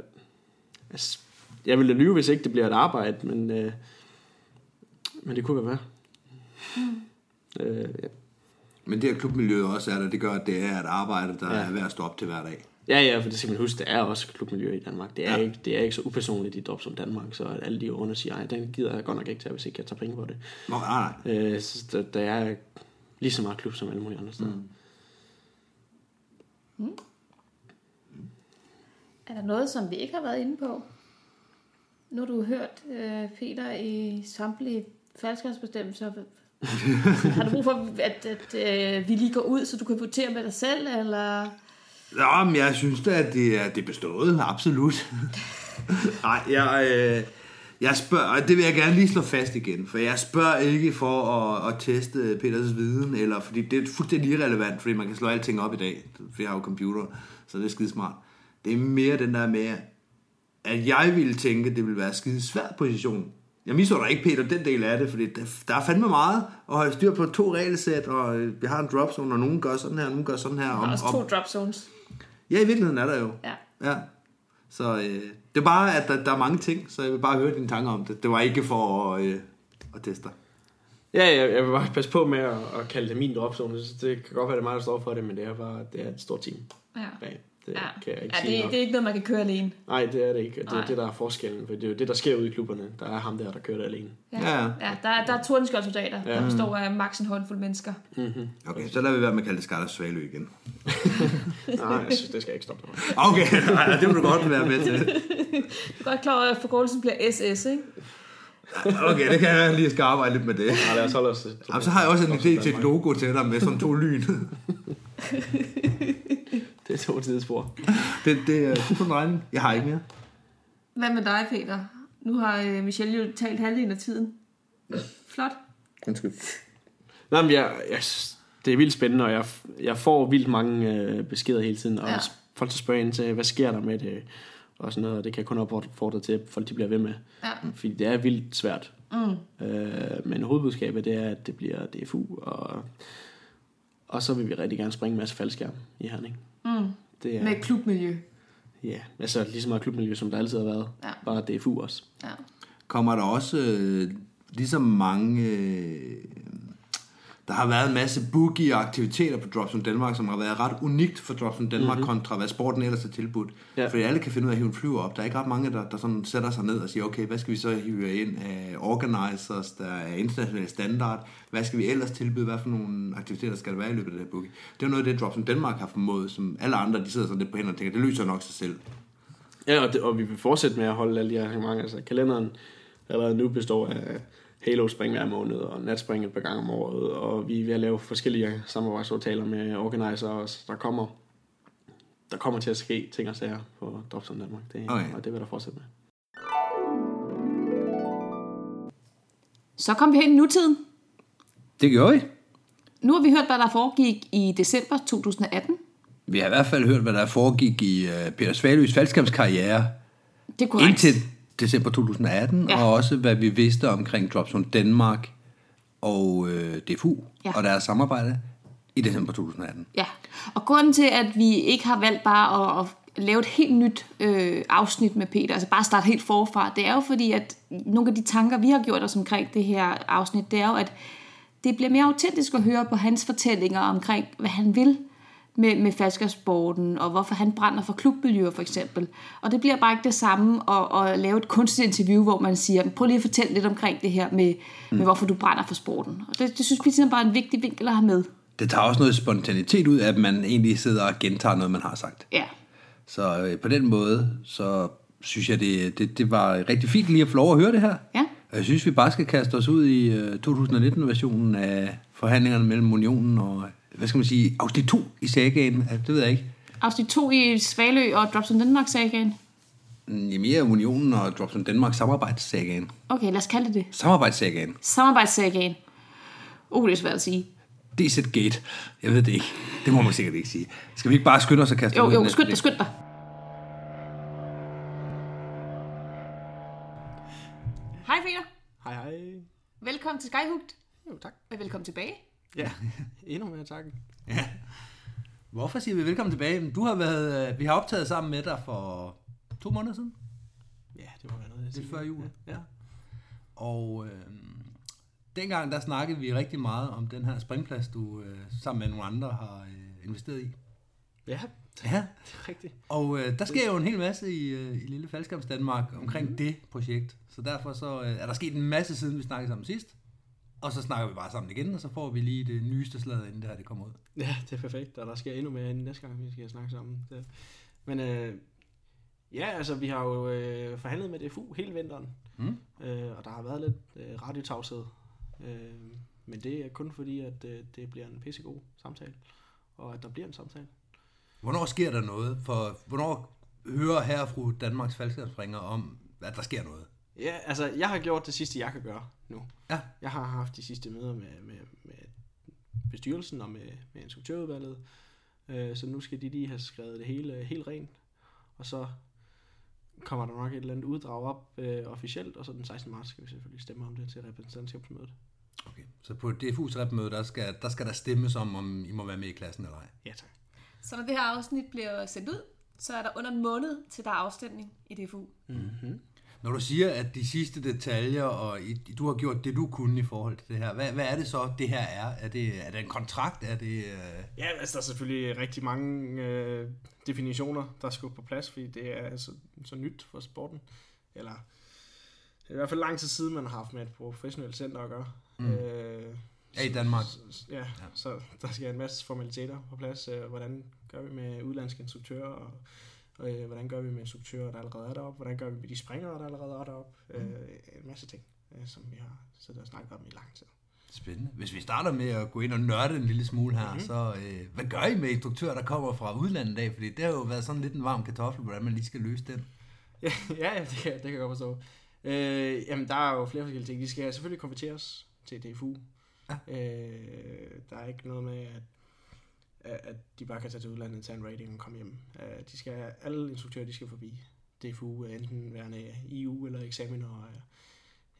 Altså, jeg ville lyve, hvis ikke det bliver et arbejde, men, øh, men det kunne være. Mm. Øh, ja. Men det her klubmiljø også er der, det gør, at det er et arbejde, der ja. er værd at stå op til hver dag. Ja, ja, for det skal man huske, det er også klubmiljø i Danmark. Det er, ja. Ikke, det er ikke så upersonligt i Drop som Danmark, så alle de under siger, ej, den gider jeg godt nok ikke til, hvis ikke jeg tager penge på det. Nå, nej, nej. Øh, så der, der er lige så meget klub som alle mulige andre steder. Mm. Er der noget, som vi ikke har været inde på? Nu har du hørt øh, Peter i samtlige faldskærmsbestemmelser. har du brug for, at, at øh, vi lige går ud, så du kan votere med dig selv, eller... Nå, men jeg synes da, at det er, det er bestået, absolut. Nej, jeg, øh, jeg spørger, og det vil jeg gerne lige slå fast igen, for jeg spørger ikke for at, at teste Peters viden, eller fordi det er fuldstændig irrelevant, fordi man kan slå alting op i dag, for jeg har jo computer, så det er skide smart. Det er mere den der med, at jeg ville tænke, at det ville være skide svær position. Jeg misunder ikke Peter den del af det, fordi der, er fandme meget at holde styr på to regelsæt, og øh, vi har en drop zone, og nogen gør sådan her, og nogen gør sådan her. Der er Om, også to drop zones. Ja, i virkeligheden er der jo. Ja. Ja. Så øh, det er bare, at der, der er mange ting, så jeg vil bare høre dine tanker om det. Det var ikke for at, øh, at teste dig. Ja, jeg, jeg vil bare passe på med at, at kalde det min dropzone. Så Det kan godt være, det er mig, der står for det, men det er bare det er et stort team Ja. bag. Det Ja, kan jeg ikke ja sige det, nok. det er ikke noget, man kan køre alene. Nej, det er det ikke. Det Nej. er det, der er forskellen. For det er jo det, der sker ude i klubberne. Der er ham der, der kører det alene. Ja, Ja, ja. ja der, er- der er tordenskjoldsoldater, Ja. der består af maks en håndfuld mennesker. Okay, så lader vi være med at kalde det Skarter Svalø igen. Nej, jeg synes, det skal jeg ikke stoppe med. Okay, nej, det vil du godt være med til. Du er godt klar over, at forkortelsen bliver SS, ikke? Okay, det kan jeg lige skal arbejde lidt med det. Nej, lad os holde os Jamen, så har jeg også en idé til et logo til dig med sådan to lyn. Det er to tidsspor. Det, det er super regning. Jeg har ikke mere. Hvad med dig, Peter? Nu har øh, Michelle jo talt halvdelen af tiden. Flot. Undskyld. Nej, men jeg, jeg, det er vildt spændende, og jeg, jeg får vildt mange øh, beskeder hele tiden, og Ja. folk spørger ind til, hvad sker der med det, og sådan noget, og det kan jeg kun opfordre til, at folk de bliver ved med. Ja. Fordi det er vildt svært. Mm. Øh, men hovedbudskabet det er, at det bliver DFU, og, og så vil vi rigtig gerne springe en masse faldskærm i Herning. Mm. Det er, Med klubmiljø. ja, altså lige så meget klubmiljø, som der altid har været. Ja. Bare DFU også. Ja. Kommer der også øh, ligesom mange... Øh, der har været en masse boogie og aktiviteter på Dropzone Danmark, som har været ret unikt for Dropzone Danmark mm-hmm. kontra hvad sporten ellers er tilbudt. Ja. Fordi alle kan finde ud af at hive en flyver op. Der er ikke ret mange, der, der sådan sætter sig ned og siger, okay, hvad skal vi så hive ind af organizers, der er internationale standard, hvad skal vi ellers tilbyde, hvad for nogle aktiviteter skal der være i løbet af det her boogie. Det er noget af det, Dropzone Danmark har formået, som alle andre, de sidder sådan lidt på hænderne og tænker, det løser nok sig selv. Ja, og, det, og vi vil fortsætte med at holde alle de arrangementer. Altså, kalenderen allerede nu består af Halo spring hver måned, og natspring et par gange om året, og vi er ved at lave forskellige samarbejdsaftaler med organizer også. Der kommer, der kommer til at ske ting og sager på Dropzone Danmark, det, Okay. okay. og det vil der fortsætte med. Så kom vi hen i nutiden. Det gjorde vi. Nu har vi hørt, hvad der foregik i december 2018. Vi har i hvert fald hørt, hvad der foregik i uh, Peter Svaløs faldskabskarriere Det er korrekt. indtil december 2018, Ja. og også hvad vi vidste omkring Dropzone Danmark og øh, DFU ja. og deres samarbejde i december 2018. Ja, og grunden til, at vi ikke har valgt bare at, at lave et helt nyt øh, afsnit med Peter, altså bare starte helt forfra, det er jo fordi, at nogle af de tanker, vi har gjort os omkring det her afsnit, det er jo, at det bliver mere autentisk at høre på hans fortællinger omkring, hvad han vil med, med falskersporten, og hvorfor han brænder for klubmiljøer for eksempel. Og det bliver bare ikke det samme at, at lave et kunstigt interview, hvor man siger, prøv lige at fortælle lidt omkring det her med, mm. med hvorfor du brænder for sporten. Og det, det synes vi simpelthen bare er en vigtig vinkel at have med. Det tager også noget spontanitet ud af, at man egentlig sidder og gentager noget, man har sagt. Ja, Så øh, på den måde, så synes jeg, det, det, det var rigtig fint lige at få lov at høre det her. Ja. Og jeg synes, vi bare skal kaste os ud i øh, 2019-versionen af forhandlingerne mellem Unionen og, hvad skal man sige, afsnit 2 i sagaen. Ja, Det ved jeg ikke. afsnit 2 i Svalø og Drops on Denmark sagaen. Mm, Mere Unionen og Drops on Danmark samarbejdssagaen. Okay, lad os kalde det det. Samarbejdssagaen. Samarbejdssagaen. Uh, det er svært at sige. DZ Gate. Jeg ved det ikke. Det må man sikkert ikke sige. Skal vi ikke bare skynde os og kaste Jo, os ud i jo, skynd dig, skynd dig. Hej Peter. Hej hej. Velkommen til Skyhugt. Jo, tak. Og velkommen tilbage. Ja, endnu mere tak. Hvorfor siger vi velkommen tilbage? Du har været, øh, vi har optaget sammen med dig for to måneder siden. Ja, det være noget. jeg Lidt før jul. Ja. Og øh, dengang der snakkede vi rigtig meget om den her springplads, du øh, sammen med nogle andre har øh, investeret i. ja, Ja, det er rigtigt. og øh, der sker jo en hel masse i, øh, i Lille Faldskabs Danmark omkring mm. det projekt. Så derfor så øh, er der sket en masse siden vi snakkede sammen sidst. Og så snakker vi bare sammen igen, og så får vi lige det nyeste slag, inden det her det kommer ud. Ja, det er perfekt, og der sker endnu mere end næste gang, vi skal snakke sammen. Det. Men øh, Ja, altså vi har jo øh, forhandlet med DFU hele vinteren, mm. øh, og der har været lidt øh, radiotavshed. Øh, men det er kun fordi, at øh, det bliver en pissegod samtale, og at der bliver en samtale. Hvornår sker der noget? For hvornår hører herre og fru Danmarks faldskærmspringer om, at der sker noget? Ja, altså jeg har gjort det sidste, jeg kan gøre nu. Ja. Jeg har haft de sidste møder med, med, med bestyrelsen og med, med instruktørudvalget, øh, så nu skal de lige have skrevet det hele helt rent, og så kommer der nok et eller andet uddrag op øh, officielt, og så den 16. marts skal vi selvfølgelig stemme om det til repræsentantskabsmødet. Okay. Så på DFU's repmøde, der skal, der skal der stemmes om, om I må være med i klassen eller ej. Ja, tak. Så når det her afsnit bliver sendt ud, så er der under en måned til der er afstemning i DFU. Når du siger, at de sidste detaljer, og I, du har gjort det, du kunne i forhold til det her, hvad, hvad er det så, det her er? Er det, er det en kontrakt? Er det... Øh... Ja, altså der er selvfølgelig rigtig mange øh, definitioner, der skal på plads, fordi det er så, så nyt for sporten. Eller det er i hvert fald lang tid siden, man har haft med et professionelt center at gøre. Mm. Øh, Ja, i Danmark. Så, ja, ja, så der skal en masse formaliteter på plads. Øh, hvordan gør vi med udlandske instruktører, og, og øh, hvordan gør vi med instruktører, der allerede er deroppe, hvordan gør vi med de springere, der allerede er deroppe. Mm. Øh, en masse ting, øh, som vi har siddet og snakket om i lang tid. Spændende. Hvis vi starter med at gå ind og nørde en lille smule her, mm-hmm. så øh, hvad gør I med instruktører, der kommer fra udlandet af? Fordi det har jo været sådan lidt en varm kartoffel, hvordan man lige skal løse den. Ja, ja det, kan, det kan jeg godt forstå. Øh, jamen, der er jo flere forskellige ting. De skal selvfølgelig konverteres til DFU. Ja. Øh, der er ikke noget med, at, at de bare kan tage til udlandet, tage en rating og komme hjem. Øh, de skal, alle instruktører de skal forbi DFU, enten værende EU eller eksamener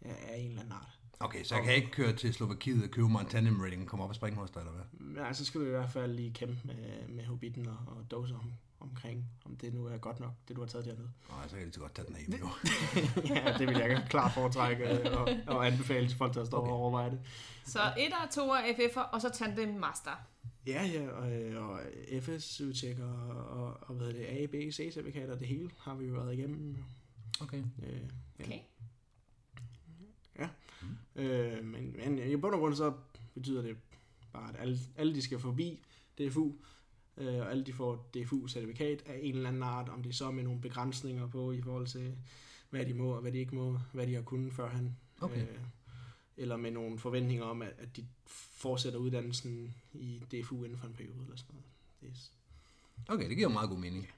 af, af en eller anden art. Okay, så jeg kan ikke køre til Slovakiet og købe mig en tandem rating og komme op og springe hos dig, eller hvad? Men altså, så skal du i hvert fald lige kæmpe med, med Hobbiten og, og Dose om, omkring, om det nu er godt nok, det du har taget dernede. Nej, så kan jeg lige så godt tage den af nu. ja, det vil jeg klart foretrække og, og anbefale til folk, der står okay. og overvejer det. Så et og to er FF'er, og så tandem master. Ja, ja, og, og FS-udtjekker og, og, og hvad er det, A, B, C-certifikater, det hele har vi jo været igennem. Okay. Øh, ja. Okay. Ja, mm. øh, men, men i bund og grund så betyder det bare, at alle, alle de skal forbi DFU, øh, og alle de får DFU-certifikat af en eller anden art, om det så er med nogle begrænsninger på i forhold til, hvad de må og hvad de ikke må, hvad de har kunnet førhen. Okay. Øh, eller med nogle forventninger om, at, at de fortsætter uddannelsen i DFU inden for en periode eller sådan noget. Det er, Okay, det giver jo meget god mening.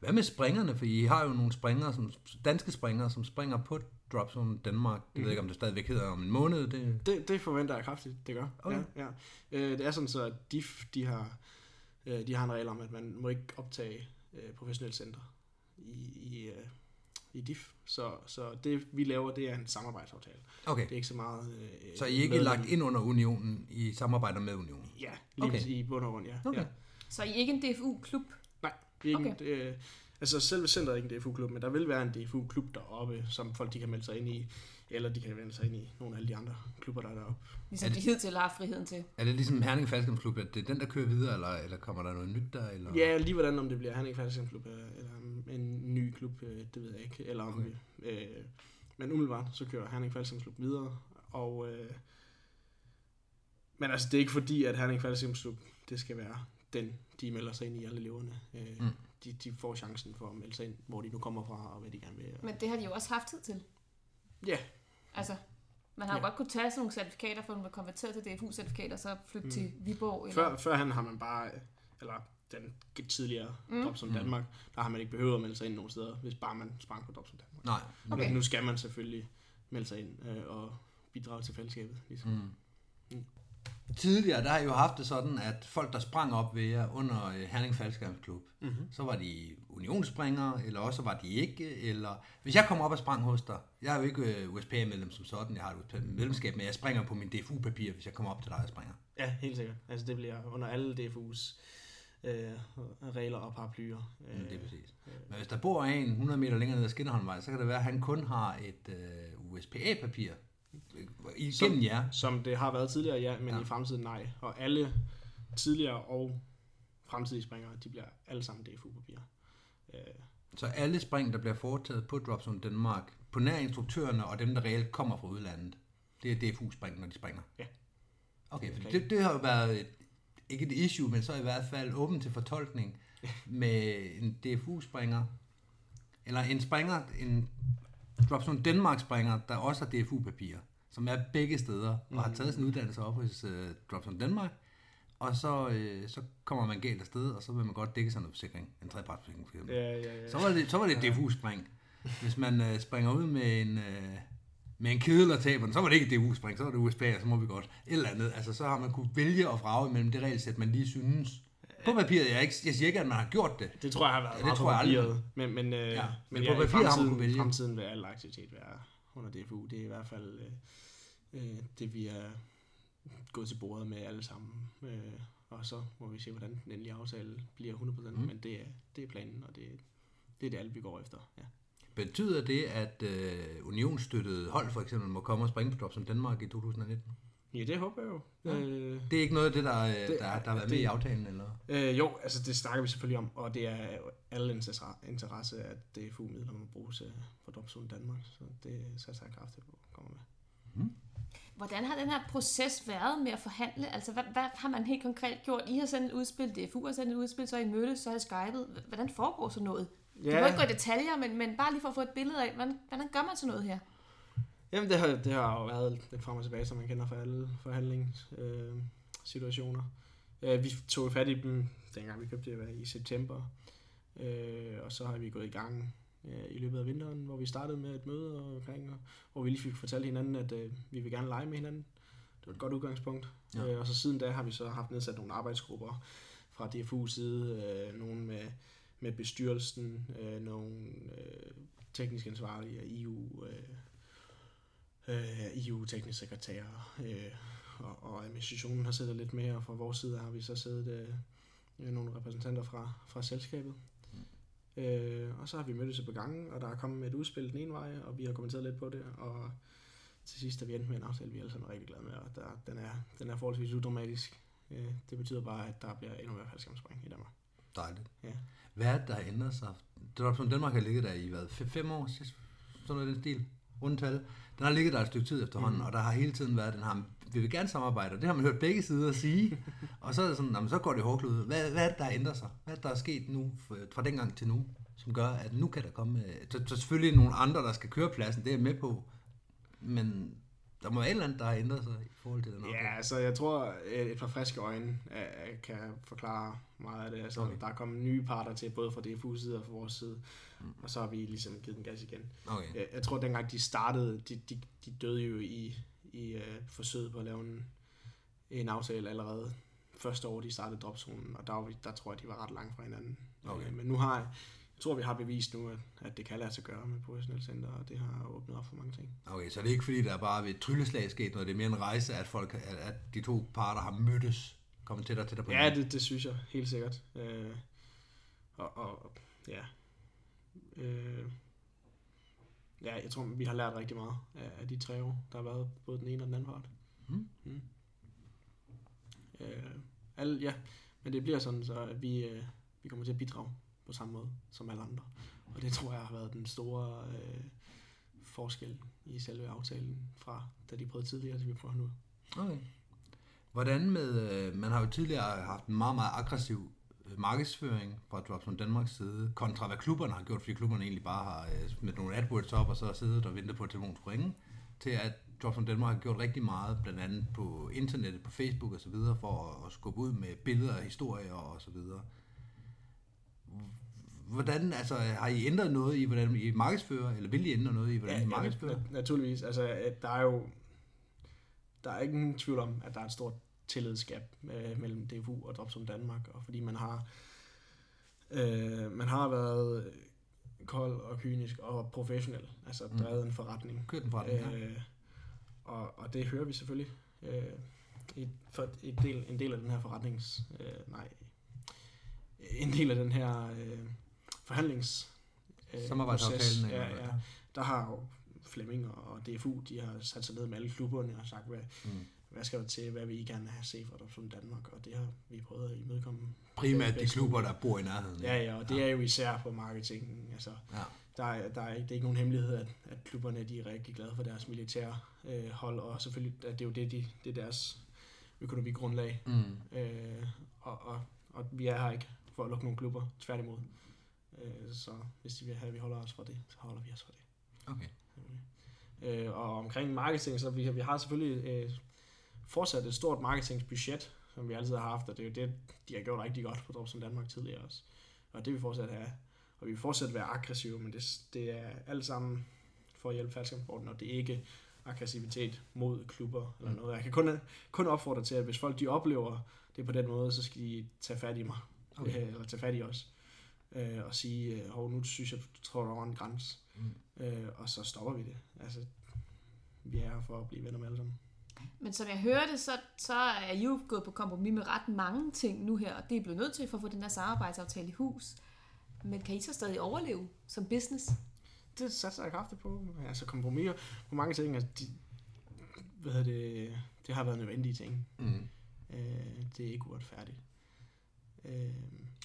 Hvad med springerne? For I har jo nogle springere, som, danske springere, som springer på Dropzone Danmark. Jeg ved ikke, om det stadigvæk hedder om en måned. Det... det, det forventer jeg kraftigt, det gør. Okay. Ja, ja. Øh, det er sådan så, at DIF, de har, øh, de har en regel om, at man må ikke optage øh, professionelle center i, i, øh, i DIF. Så, så det, vi laver, det er en samarbejdsaftale. Okay. Det er ikke så meget... Øh, Så I er ikke medlem- lagt ind under unionen, I samarbejder med unionen? Ja, lige Okay. i bund og grund, ja. Okay. ja. Så I er ikke en DFU-klub? Nej, vi er ikke Okay. okay. øh, Altså selve centret er ikke en DFU-klub, men der vil være en DFU-klub deroppe, som folk de kan melde sig ind i, eller de kan melde sig ind i nogle af alle de andre klubber, der er deroppe. Ligesom Er de det- hidtil har friheden til. Er det ligesom Herning Falskamsklub, at det er den, der kører videre, eller, eller kommer der noget nyt der? Eller? Ja, lige hvordan om det bliver Herning Færdigsen Klub, øh, eller en ny klub, øh, det ved jeg ikke. Eller om, okay. øh, men umiddelbart, så kører Herning Færdigsen Klub videre. Og, øh, men altså, det er ikke fordi, at Herning Færdigsen Klub, det skal være den, de melder sig ind i alle eleverne. Øh, Mm. Mm. de, de får chancen for at melde sig ind, hvor de nu kommer fra, og hvad de gerne vil. Men det har de jo også haft tid til. Ja, Altså, man har jo Ja. godt kunne tage sådan nogle certifikater, for at man konverteret til DFU-certifikater, og så flytte mm. til Viborg. Eller... før, førhen har man bare, eller den tidligere mm. Drop som Danmark, der har man ikke behøvet at melde sig ind nogen steder, hvis bare man sprang på Drop som Danmark. Nej. Okay. Men nu skal man selvfølgelig melde sig ind øh, og bidrage til fællesskabet. Ligesom. Mm. Tidligere, der har I jo haft det sådan, at folk, der sprang op ved jer under øh, Herning Faldskærmsklub, mm-hmm. så var de unionsspringere, eller også var de ikke, eller... Hvis jeg kommer op og sprang hos dig, jeg er jo ikke øh, USPA-medlem som sådan, jeg har et USPA-medlemskab, men jeg springer på min DFU-papir, hvis jeg kommer op til dig og springer. Ja, helt sikkert. Altså det bliver under alle DFU's øh, regler og paraplyer. Øh, det er præcis. Men hvis der bor en 100 meter længere ned ad Skinnerholmvej, så kan det være, at han kun har et øh, USPA-papir igennem jer. Som det har været tidligere, ja, men Ja. ja. i fremtiden nej. Og alle tidligere og fremtidige springere, de bliver alle sammen DFU-papirer. Øh, Så alle spring, der bliver foretaget på Dropzone Danmark, på nær instruktørerne og dem, der reelt kommer fra udlandet, det er DFU-spring, når de springer? Ja. Okay, for det, det har jo været et, ikke et issue, men så i hvert fald åben til fortolkning med en DFU-springer. eller en springer, en Dropzone Danmark springer, der også har DFU-papirer, som er begge steder, og har taget sin uddannelse op hos øh, Dropzone Danmark, og så, øh, så kommer man galt afsted, og så vil man godt dække sig noget forsikring, en tredjepartsforsikring for eksempel. Ja, ja, ja. Så var det, så var det et DFU-spring. Hvis man øh, springer ud med en, øh, med en kedel og taber den, så var det ikke et DFU-spring, så var det USA, og så må vi godt. Et eller andet. Altså, så har man kunne vælge og vrage mellem det regelsæt, man lige synes. På papiret, jeg, ikke, jeg siger ikke, at man har gjort det. Det tror jeg har været Ja, det meget tror på papiret. Men, men, øh, Ja, men men, på ja, papiret har man vælge. fremtiden vil al aktivitet være under DFU. Det er i hvert fald øh, øh, det, vi er gået til bordet med alle sammen. Øh, og så må vi se, hvordan den endelige aftale bliver 100%. Mm. Men det er, det er planen, og det, det er det, alle vi går efter. Ja. Betyder det, at øh, unionsstøttede hold for eksempel må komme og springe på Drop som Danmark i 2019? Ja, det håber jeg jo. Ja. Øh, Det er ikke noget af det, der, øh, det, Det- der, der har været det- med i aftalen, eller? Øh, jo, altså det snakker vi selvfølgelig om, og det er alle interesse- interesse, at DFU-midler må bruges for Dropzone Danmark, så det satser jeg kraftigt på at komme med. Hvordan har den her proces været med at forhandle? Altså, hvad, hvad har man helt konkret gjort? I har sendt et udspil, DFU har sendt et udspil, så har I mødtes, så har I skypet. Hvordan foregår sådan noget? Ja. Du må ikke gå i detaljer, men, men bare lige for at få et billede af, hvordan, hvordan gør man sådan noget her? Jamen, det har, det har jo været lidt frem og tilbage, som man kender fra alle forhandlingssituationer. Øh, øh, vi tog fat i dem, dengang vi købte det i september, øh, og så har vi gået i gang øh, i løbet af vinteren, hvor vi startede med et møde omkring, og, hvor vi lige fik fortalt hinanden, at øh, vi vil gerne lege med hinanden. Det var et godt udgangspunkt. Ja. Øh, og så siden da har vi så haft nedsat nogle arbejdsgrupper fra DFU's side, øh, nogle med, med bestyrelsen, øh, nogle øh, teknisk ansvarlige af EU, øh, øh, EU-teknisk sekretær, øh, og, og administrationen har siddet lidt med, og fra vores side har vi så siddet øh, nogle repræsentanter fra, fra selskabet. Mm. Øh, og så har vi mødtes på gangen, og der er kommet et udspil den ene vej, og vi har kommenteret lidt på det, og til sidst er vi endt med en aftale, vi alle sammen er rigtig glade med, og der, den, er, den er forholdsvis udramatisk. Øh, det betyder bare, at der bliver endnu mere faldskærmspring i Danmark. Dejligt. Ja. Hvad er det, der har ændret sig? Drop som Danmark har ligget der i hvad, fem, år, sådan noget den stil, rundtal. Den har ligget der et stykke tid efterhånden, mm. og der har hele tiden været den her, vi vil gerne samarbejde, og det har man hørt begge sider sige, og så er det sådan, jamen, så går det hårdkludet. Hvad, hvad er det, der har ændret sig? Hvad er det, der er sket nu, fra, fra dengang til nu, som gør, at nu kan der komme, øh, så, så selvfølgelig nogle andre, der skal køre pladsen, det er jeg med på, men der må være et eller andet, der har ændret sig i forhold til den Ja, altså jeg tror, et et par friske øjne øh, kan forklare meget af det. Altså, Okay. Der er kommet nye parter til, både fra DFU's side og fra vores side, mm. og så har vi ligesom givet den gas igen. Okay. Jeg, jeg tror, dengang de startede, de, de, de døde jo i, i uh, forsøget på at lave en, en aftale allerede første år, de startede dropzonen, og der, var der tror jeg, de var ret langt fra hinanden. Okay. Øh, men nu har tror, vi har bevist nu, at, at det kan lade sig gøre med professionelle center, og det har åbnet op for mange ting. Okay, så det er ikke fordi, der er bare ved et trylleslag sket noget, det er mere en rejse, at, folk, at, at de to parter har mødtes, kommet tættere og tættere på Ja, det, det synes jeg helt sikkert. Øh, og, og ja. Øh, ja, jeg tror, vi har lært rigtig meget af, af de tre år, der har været både den ene og den anden part. Mm. Mm. Øh, alle, ja, men det bliver sådan, så at vi, øh, vi kommer til at bidrage på samme måde som alle andre. Og det tror jeg har været den store øh, forskel i selve aftalen fra, da de prøvede tidligere, til vi prøver nu. Okay. Hvordan med, øh, man har jo tidligere haft en meget, meget aggressiv øh, markedsføring fra Dropzone Danmarks side, kontra hvad klubberne har gjort, fordi klubberne egentlig bare har øh, smidt nogle AdWords op, og så har siddet og ventet på, at telefonen skulle ringe, til at Dropzone Danmark har gjort rigtig meget, blandt andet på internettet, på Facebook og så videre, for at, at skubbe ud med billeder og historier og så videre. Hvordan, altså, har I ændret noget i, hvordan I markedsfører, eller vil I ændre noget i, hvordan I markedsfører? nat- naturligvis. Altså, der er jo der er ikke nogen tvivl om, at der er et stort tillidsgab øh, mellem DFU og Dropzone Danmark, og fordi man har øh, man har været kold og kynisk og professionel, altså Mm. drevet en forretning. Kørt den forretning, ja. øh, og, og det hører vi selvfølgelig. Øh, et, for et del, en del af den her forretnings... Øh, nej. En del af den her øh, forhandlings... Øh, Samarbejdsaftalen, ja, ja, der har jo Flemming og DFU, de har sat sig ned med alle klubberne og sagt, hvad, Mm. hvad skal der til, hvad vil I gerne have set fra Adoption Danmark, og det har vi prøvet at imødekomme. Primært de klubber, der bor i nærheden. Ja, ja, og det er jo især på marketing. Altså, Ja. der er, der er det er ikke nogen hemmelighed, at, at klubberne de er rigtig glade for deres militære øh, hold, og selvfølgelig at det er jo det, de, det er deres økonomigrundlag. Mm. Øh, og, og, og vi er her ikke for at lukke nogle klubber, tværtimod. Øh, så hvis de vil have, at vi holder os for det, så holder vi os for det. Okay. Øh, og omkring marketing, så vi, vi har selvfølgelig øh, fortsat et stort marketingsbudget, som vi altid har haft, og det er jo det, de har gjort rigtig godt på Dropson Danmark tidligere også. Og det vil vi fortsat have. Og vi vil fortsat være aggressive, men det, det er alt sammen for at hjælpe faldskærmsporten, og det er ikke aggressivitet mod klubber eller noget. Jeg kan kun, kun opfordre til, at hvis folk de oplever det på den måde, så skal de tage fat i mig, Okay. okay. eller tage fat i os, øh, og sige, øh, hov, nu synes jeg, du tror, der var en grænse, mm. øh, og så stopper vi det. Altså, vi er her for at blive venner med alle sammen. Men som jeg hører det, så, så er I jo gået på kompromis med ret mange ting nu her, og det er blevet nødt til for at få den her samarbejdsaftale i hus. Men kan I så stadig overleve som business? det satser jeg kraftigt på. Altså kompromiser på mange ting. Altså, de, hvad hedder det, det har været nødvendige ting. Mm. Øh, det er ikke uretfærdigt. Øh,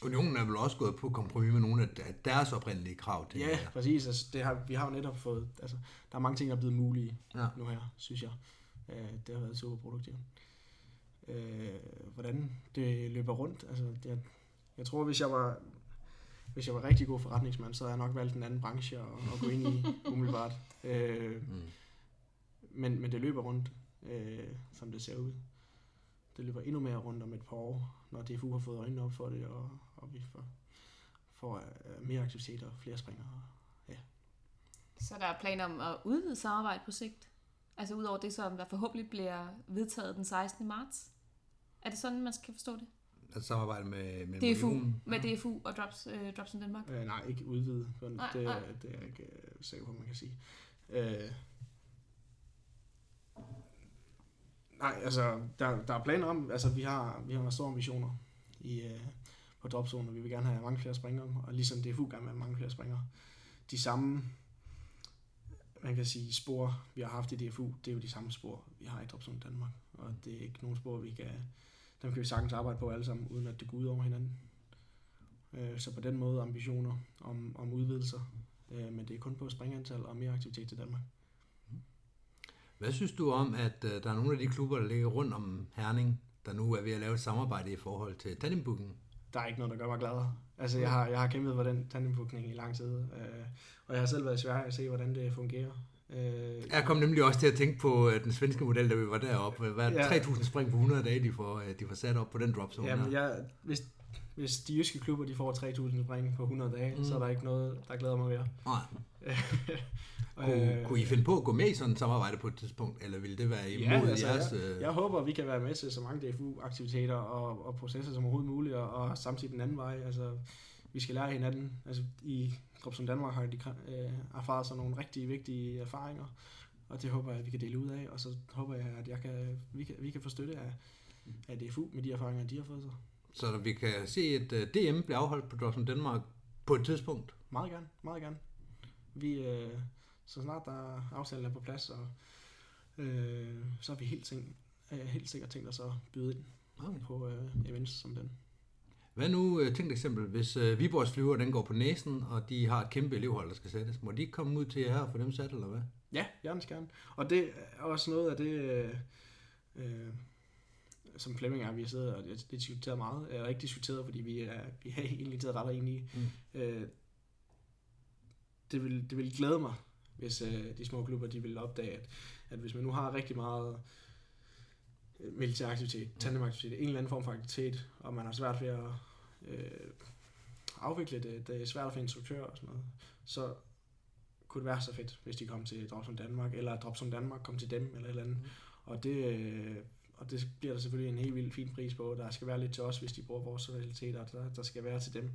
Unionen er vel også gået på kompromis med nogle af deres oprindelige krav til ja, her. præcis. Altså, det har, vi har jo netop fået... Altså, der er mange ting, der er blevet mulige ja. nu her, synes jeg. Øh, det har været super produktivt. Øh, hvordan det løber rundt. Altså, det, jeg tror, hvis jeg var hvis jeg var rigtig god forretningsmand, så havde jeg nok valgt en anden branche at, at gå ind i umiddelbart. Øh, Mm. men, men det løber rundt, øh, som det ser ud. Det løber endnu mere rundt om et par år, når DFU har fået øjnene op for det, og, og vi får, får øh, mere aktiviteter og flere springere. Ja. Så der er planer om at udvide samarbejde på sigt? Altså udover det, som der forhåbentlig bliver vedtaget den 16. marts? Er det sådan, man skal forstå det? At samarbejde med, med DFU, Unionen. med DFU og Drops, øh, Drops in Denmark? Øh, nej, ikke udvide, men Nej, det, nej. det er jeg ikke øh, sikker på, man kan sige. Øh, nej, altså, der, der er planer om, altså vi har, vi har store ambitioner i, øh, på dropzonen, og vi vil gerne have mange flere springere, og ligesom DFU gerne vil have mange flere springere. De samme, man kan sige, spor, vi har haft i DFU, det er jo de samme spor, vi har i dropzonen Danmark, og det er ikke nogen spor, vi kan, dem kan vi sagtens arbejde på alle sammen, uden at det går ud over hinanden. Øh, så på den måde ambitioner om, om udvidelser, øh, men det er kun på springantal og mere aktivitet til Danmark. Hvad synes du om, at øh, der er nogle af de klubber, der ligger rundt om Herning, der nu er ved at lave et samarbejde i forhold til tandembooking? Der er ikke noget, der gør mig gladere. Altså, jeg har, jeg har kæmpet for den tandembookning i lang tid, øh, og jeg har selv været i Sverige og se, hvordan det fungerer. Øh, Jeg kom nemlig også til at tænke på uh, den svenske model, da vi var deroppe. Hvad er? Ja. 3.000 spring på 100 dage, de får, uh, de får sat op på den dropzone. Jamen, her. jeg, hvis, hvis de jyske klubber de får 3.000 spring på 100 dage, mm. så er der ikke noget, der glæder mig mere. Nej. Øh, Kunne, kunne I finde på at gå med i sådan et samarbejde på et tidspunkt, eller ville det være imod Ja, altså, jeres... jeg, øh, jeg håber, vi kan være med til så mange DFU-aktiviteter og, og processer som overhovedet muligt, og, og samtidig den anden vej. Altså, vi skal lære hinanden. Altså, I Dropsom Danmark har de øh, erfaret sig nogle rigtig vigtige erfaringer, og det håber jeg, at vi kan dele ud af, og så håber jeg, at jeg kan, vi, kan, vi kan få støtte af, af DFU med de erfaringer, de har fået sig. Så vi kan se et uh, DM blive afholdt på Dropzone Danmark på et tidspunkt. Meget gerne, meget gerne. Vi, øh, så snart der aftalen er på plads, og, øh, så er vi helt, ting, øh, helt sikkert tænkt os at byde ind Okay. på øh, events som den. Hvad nu, øh, tænk et eksempel, hvis uh, Viborgs flyver den går på næsen, og de har et kæmpe elevhold, der skal sættes. Må de ikke komme ud til jer og få dem sat, eller hvad? Ja, hjertens gerne. Og det er også noget af det, øh, øh, som Flemming og vi har siddet og diskuteret meget. Eller ikke diskuteret, fordi vi er, vi er egentlig taget ret enige. Mm. Øh, det, vil, det vil glæde mig, hvis øh, de små klubber de vil opdage, at, at hvis man nu har rigtig meget øh, militær aktivitet, tandemaktivitet, en eller anden form for aktivitet, og man har svært ved at øh, afvikle det, det er svært at få instruktører og sådan noget, så kunne det være så fedt, hvis de kom til Dropsom Danmark, eller Dropsom Danmark kom til dem, eller et eller andet. Mm. Og, det, øh, og det bliver der selvfølgelig en helt vildt fin pris på. Der skal være lidt til os, hvis de bruger vores faciliteter, der, der skal være til dem.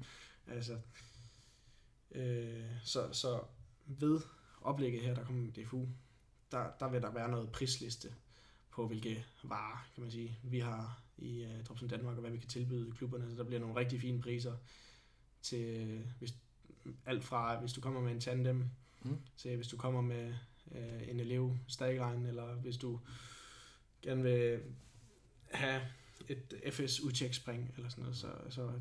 Altså, øh, så, så ved oplægget her, der kommer med DFU, der, der vil der være noget prisliste på, hvilke varer, kan man sige, vi har i uh, Dropsom Danmark, og hvad vi kan tilbyde klubberne. Så der bliver nogle rigtig fine priser til, hvis, alt fra, hvis du kommer med en tandem, Mm. til hvis du kommer med øh, en elev stagline, eller hvis du gerne vil have et FS udtjekspring, eller sådan noget, så, så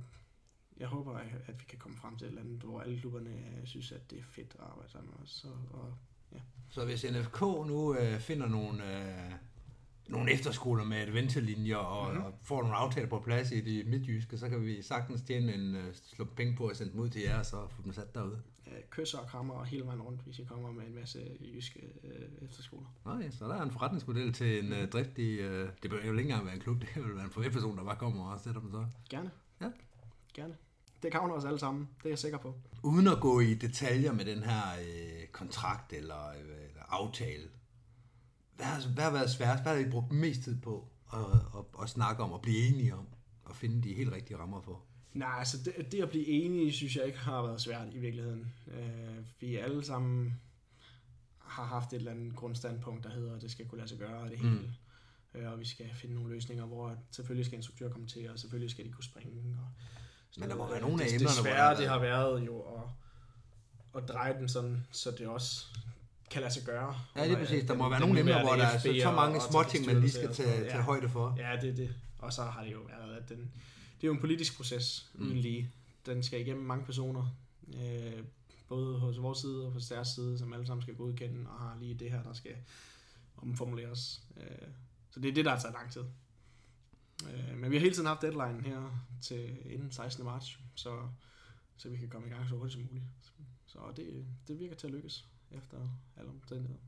jeg håber, at vi kan komme frem til et eller andet, hvor alle klubberne øh, synes, at det er fedt at arbejde sammen med os. Så, og, ja. Så hvis NFK nu øh, finder nogle, øh, nogle efterskoler med adventelinjer og, Mhm. mm-hmm. og får nogle aftaler på plads i det midtjyske, så kan vi sagtens tjene en uh, slå penge på at sende dem ud til jer, og så få dem sat derude. Ja, kysser og krammer hele vejen rundt, hvis I kommer med en masse jyske øh, efterskoler. Nå ja, så der er en forretningsmodel til en uh, driftig... Uh, det behøver jo ikke engang være en klub, det jo være en privatperson, der bare kommer og sætter dem så. Gerne. Ja. Gerne. Det gavner os alle sammen, det er jeg sikker på. Uden at gå i detaljer med den her øh, kontrakt eller, øh, eller aftale, hvad har, hvad har været svært? Hvad har I brugt mest tid på at, at, at snakke om og blive enige om? Og finde de helt rigtige rammer for? Nej, altså det, det at blive enige, synes jeg ikke har været svært i virkeligheden. Øh, vi alle sammen har haft et eller andet grundstandpunkt, der hedder, at det skal kunne lade sig gøre det hele. Mm. Og vi skal finde nogle løsninger, hvor selvfølgelig skal instruktør komme til, og selvfølgelig skal de kunne springe. Og Men der må Øh, være nogle af det, emnerne, Det hvor der det har været jo at, at dreje den sådan, så det også kan lade sig gøre. Ja, lige præcis. Der Den- må være nogle emner, hvor der er så, så mange små ting, man lige skal tage, sådan tage højde for. Ja, det er det. Og så har det jo været, at den, det er jo en politisk proces, mm. uden lige. Den skal igennem mange personer, øh, både hos vores side og hos deres side, som alle sammen skal godkende, og har lige det her, der skal omformuleres. Øh, så det er det, der har taget lang tid. Øh, men vi har hele tiden haft deadline her til inden 16. marts, så, så vi kan komme i gang så hurtigt som muligt. Så det, det virker til at lykkes efter alle omstændigheder.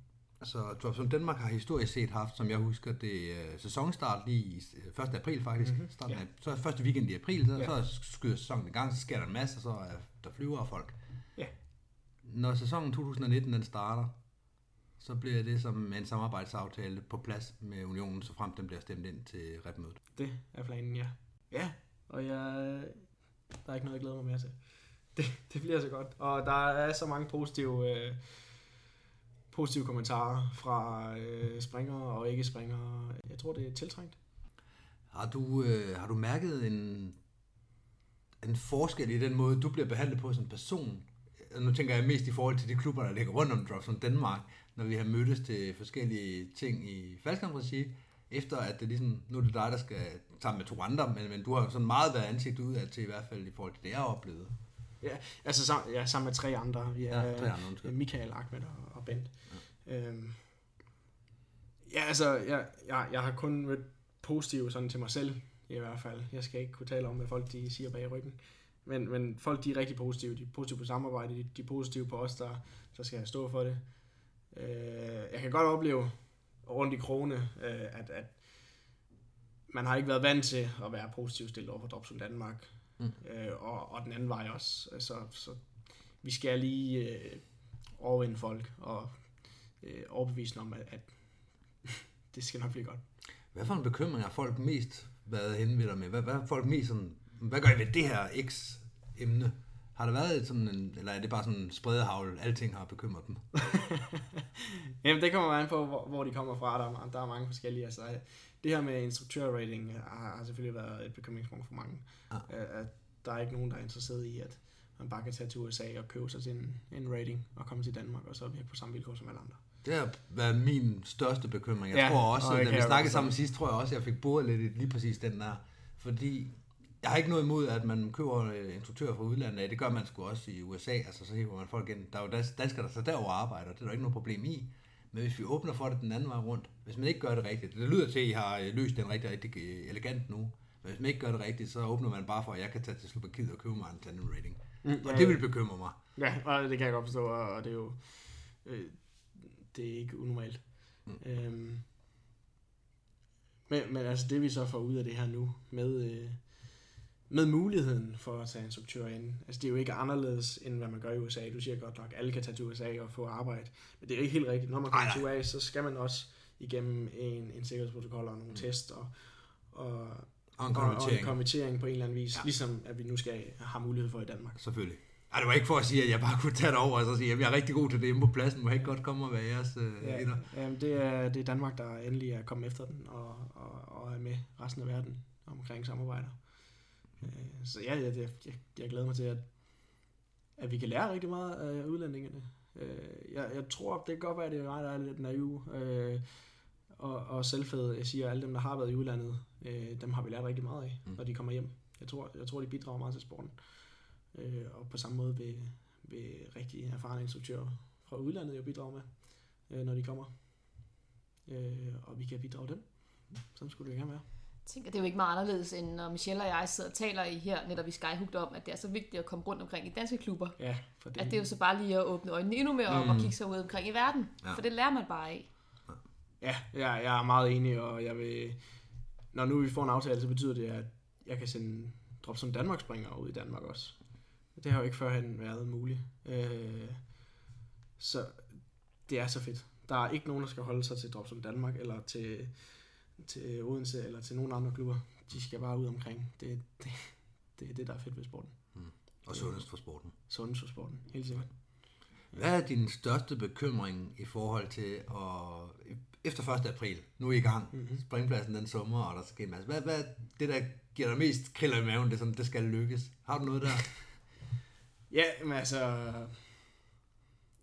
Så Dropzone Danmark har historisk set haft, som jeg husker, det uh, sæsonstart lige i øh, 1. april faktisk. Mm-hmm. Starten Ja. af, så er første weekend i april, så, Ja. så skyder sæsonen i gang, så sker der en masse, så er der flyver folk. Ja. Når sæsonen 2019 den starter, så bliver det som en samarbejdsaftale på plads med unionen, så frem den bliver stemt ind til repmødet. Det er planen, ja. Ja, og jeg, der er ikke noget, jeg glæder mig mere til. Det, det bliver så godt. Og der er så mange positive, øh, positive kommentarer fra øh, springere og ikke springere. Jeg tror, det er tiltrængt. Har du, øh, har du mærket en, en forskel i den måde, du bliver behandlet på som person? Nu tænker jeg mest i forhold til de klubber, der ligger rundt om Dropzone Danmark, når vi har mødtes til forskellige ting i faldskærmsregi, efter at det ligesom, nu er det dig, der skal sammen med to andre, men, men du har jo sådan meget været ansigt ud af til i hvert fald i forhold til det, jeg har oplevet. Ja, altså sam, ja, sammen med tre andre. Er, Ja, tre andre, undskyld. Michael, Ahmed og, og Bent. Ja. Øhm, ja, altså, jeg, jeg, jeg har kun mødt positive sådan til mig selv, i hvert fald. Jeg skal ikke kunne tale om, hvad folk de siger bag ryggen. Men, men folk, de er rigtig positive. De er positive på samarbejde. De, de er positive på os, der, der skal stå for det. Øh, jeg kan godt opleve rundt i krone, øh, at, at man har ikke været vant til at være positivt stillet over for Dropzone Danmark. Mm. Øh, og, og den anden vej også. Så, så vi skal lige øh, overvinde folk og øh, overbevise dem om, at, at det skal nok blive godt. Hvad for en bekymring har folk mest været dig med? Hvad, hvad er folk mest sådan, hvad gør I ved det her X-emne? Har der været sådan en, eller er det bare sådan en spredehavl, alting har bekymret dem? Jamen, det kommer an på, hvor, hvor de kommer fra. Der er, der er mange forskellige. Altså, det her med instruktørrating har, har selvfølgelig været et bekymringspunkt for mange. Ah. At der er ikke nogen, der er interesseret i, at man bare kan tage til USA og købe sig til en, en rating og komme til Danmark og så virke på samme vilkår som alle andre. Det har været min største bekymring. Jeg Ja, tror også, og da vi snakkede sammen sidst, tror jeg også, jeg fik boret lidt lige præcis den der. Fordi jeg har ikke noget imod, at man køber øh, instruktører fra udlandet. Det gør man sgu også i USA. Altså, så hiver man folk ind. Der er jo dans- danskere, der så derover arbejder. Det er der ikke noget problem i. Men hvis vi åbner for det den anden vej rundt, hvis man ikke gør det rigtigt, det lyder til, at I har øh, løst den rigtig, rigtig øh, elegant nu, men hvis man ikke gør det rigtigt, så åbner man bare for, at jeg kan tage til Slovakiet og købe mig en tandem rating. Mm, og det vil bekymre mig. Ja, og det kan jeg godt forstå, og og det er jo øh, det er ikke unormalt. Mm. Øhm, men, men altså det vi så får ud af det her nu, med, øh, med muligheden for at tage instruktør ind, altså det er jo ikke anderledes, end hvad man gør i USA. Du siger godt nok, alle kan tage til USA og få arbejde, men det er ikke helt rigtigt. Når man kommer til USA, så skal man også igennem en, en sikkerhedsprotokol og nogle mm. test og, og, Og en konvertering. konvertering på en eller anden vis, ja. ligesom at vi nu skal have mulighed for i Danmark. Selvfølgelig. Ej, det var ikke for at sige, at jeg bare kunne tage det over og så sige, at jeg er rigtig god til det hjemme på pladsen. Må jeg ikke godt komme og være jeres øh, Ja, etter? jamen det, er, det er Danmark, der endelig er kommet efter den, og, og, og er med resten af verden omkring samarbejder. Øh, Så ja, jeg, jeg, jeg, jeg glæder mig til, at, at vi kan lære rigtig meget af udlændingene. Øh, Jeg, jeg tror, det kan godt være, at det er er lidt naiv øh, og, og selvfed. Jeg siger, at alle dem, der har været i udlandet, øh, dem har vi lært rigtig meget af, mm. når de kommer hjem. Jeg tror, jeg tror de bidrager meget til sporten. Øh, Og på samme måde vil, vil rigtig erfarne instruktører fra udlandet jo bidrage med, øh, når de kommer. Øh, og vi kan bidrage dem. sådan skulle det gerne være. Tænker, det er jo ikke meget anderledes, end når Michelle og jeg sidder og taler i her, netop i Skyhooked om, at det er så vigtigt at komme rundt omkring i danske klubber. Ja, for det, At det er jo så bare lige at åbne øjnene endnu mere op og kigge sig ud omkring i verden. Ja. For det lærer man bare af. Ja, jeg, jeg er meget enig, og jeg vil... Når nu vi får en aftale, så betyder det, at jeg kan sende drop som Danmark springer ud i Danmark også. Det har jo ikke førhen været muligt. Øh, så det er så fedt. Der er ikke nogen, der skal holde sig til drop som Danmark, eller til, til Odense, eller til nogen andre klubber. De skal bare ud omkring. Det, det, det er det, der er fedt ved sporten. Og sundest for sporten. Sundhed for sporten, helt sikkert. Hvad er din største bekymring i forhold til at... Efter 1. april, nu er I i gang, mm-hmm. springpladsen den sommer, og der skal en masse. Hvad, hvad det, der giver dig mest kriller i maven, det, sådan, det skal lykkes? Har du noget der? Ja, men altså...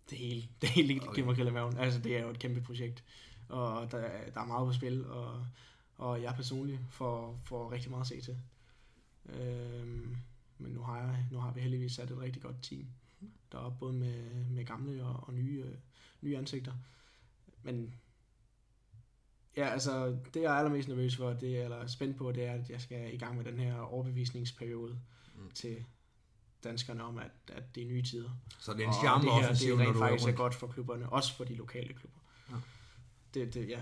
Det hele, det hele okay. giver mig grille i maven. Altså, det er jo et kæmpe projekt. Og der, er- der er meget på spil, og, og jeg personligt får, får rigtig meget at se til. Øhm, men nu har, jeg, nu har vi heldigvis sat et rigtig godt team deroppe, både med, med gamle og, og nye, øh, nye ansigter. Men ja, altså, det jeg er allermest nervøs for, det er, eller spændt på, det er, at jeg skal i gang med den her overbevisningsperiode mm. til danskerne om, at, at det er nye tider. Så det er en charme offensiv, det når du er faktisk er rundt. godt for klubberne, også for de lokale klubber. Det, det, ja.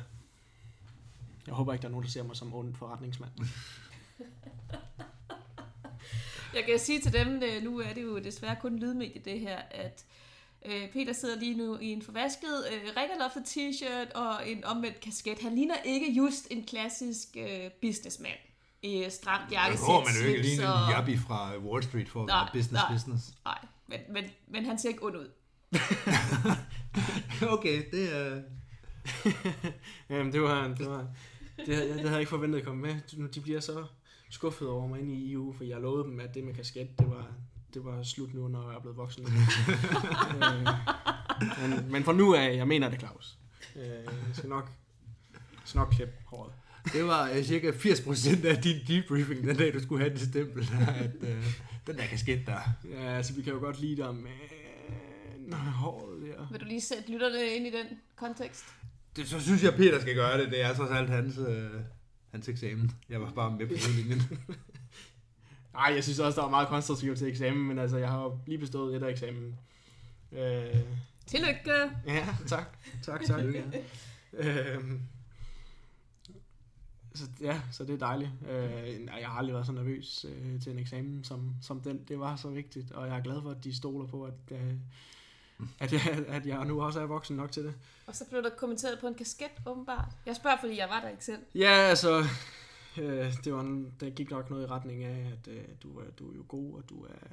Jeg håber ikke, der er nogen, der ser mig som ond forretningsmand. Jeg kan sige til dem, øh, nu er det jo desværre kun lydmedie det her, at øh, Peter sidder lige nu i en forvasket øh, rikkerloftet t-shirt og en omvendt kasket. Han ligner ikke just en klassisk øh, businessman. I stramt jakkesæt, får man jo ikke lige og- en jabbi fra Wall Street for at Nej, være business nej. business. Nej, men, men, men han ser ikke ond ud. okay, det er... Jamen, det var, det var, det, det havde jeg ikke forventet at komme med. Nu- De bliver så skuffet over mig inde i EU, for jeg lovede dem, at det med kasket, det var, det var slut nu, når jeg er blevet voksen. øh, men, men for nu af, jeg mener det, Claus. Øh, jeg skal nok, jeg skal nok klippe håret. Det var uh, cirka 80% af din debriefing, den dag du skulle have det stempel, der, at uh, den der kasket der. Ja, altså, vi kan jo godt lide dig, men håret der. Vil du lige sætte lytterne ind i den kontekst? Det, så synes jeg, Peter skal gøre det. Det er trods alt hans, uh, hans eksamen. Jeg var bare med på linjen. Nej, jeg synes også, der var meget konstruktivt til eksamen, men altså, jeg har jo lige bestået et af eksamen. Øh, Tillykke! ja, tak. Tak, tak. Øhm, så, ja, så det er dejligt. Øh, nej, jeg har aldrig været så nervøs øh, til en eksamen som, som den. Det var så vigtigt, og jeg er glad for, at de stoler på, at, øh, at, jeg, at jeg nu også er voksen nok til det. Og så blev der kommenteret på en kasket, åbenbart. Jeg spørger, fordi jeg var der ikke selv. Ja, altså, øh, det, var en, det gik nok noget i retning af, at øh, du, er, du er jo god, og du er,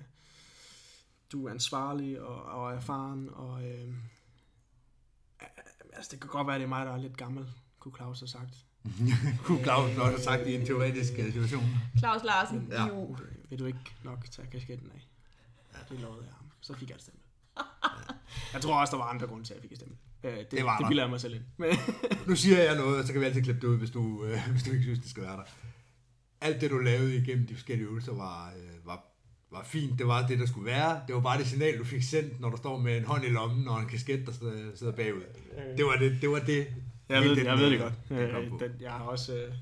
du er ansvarlig og, og erfaren, og øh, altså, det kan godt være, at det er mig, der er lidt gammel, kunne Claus have sagt. Kunne Claus godt have sagt i en teoretisk uh, situation. Claus Larsen, Ja. ja. jo. Vil du ikke nok tage kasketten af? Det lovede jeg ham. Så fik jeg et stempel. Jeg tror også, der var andre grunde til, at jeg fik et stempel. Øh, det, Det var det der. bilder jeg mig selv ind. Men, Nu siger jeg noget, og så kan vi altid klippe det ud, hvis du, øh, hvis du ikke synes, det skal være der. Alt det, du lavede igennem de forskellige øvelser, var, øh, var, var fint. Det var det, der skulle være. Det var bare det signal, du fik sendt, når du står med en hånd i lommen og en kasket, der sidder- bagud. Det var det, det, var det jeg ved, det, jeg ved det øh, godt. den Øh, den, jeg har også... Øh,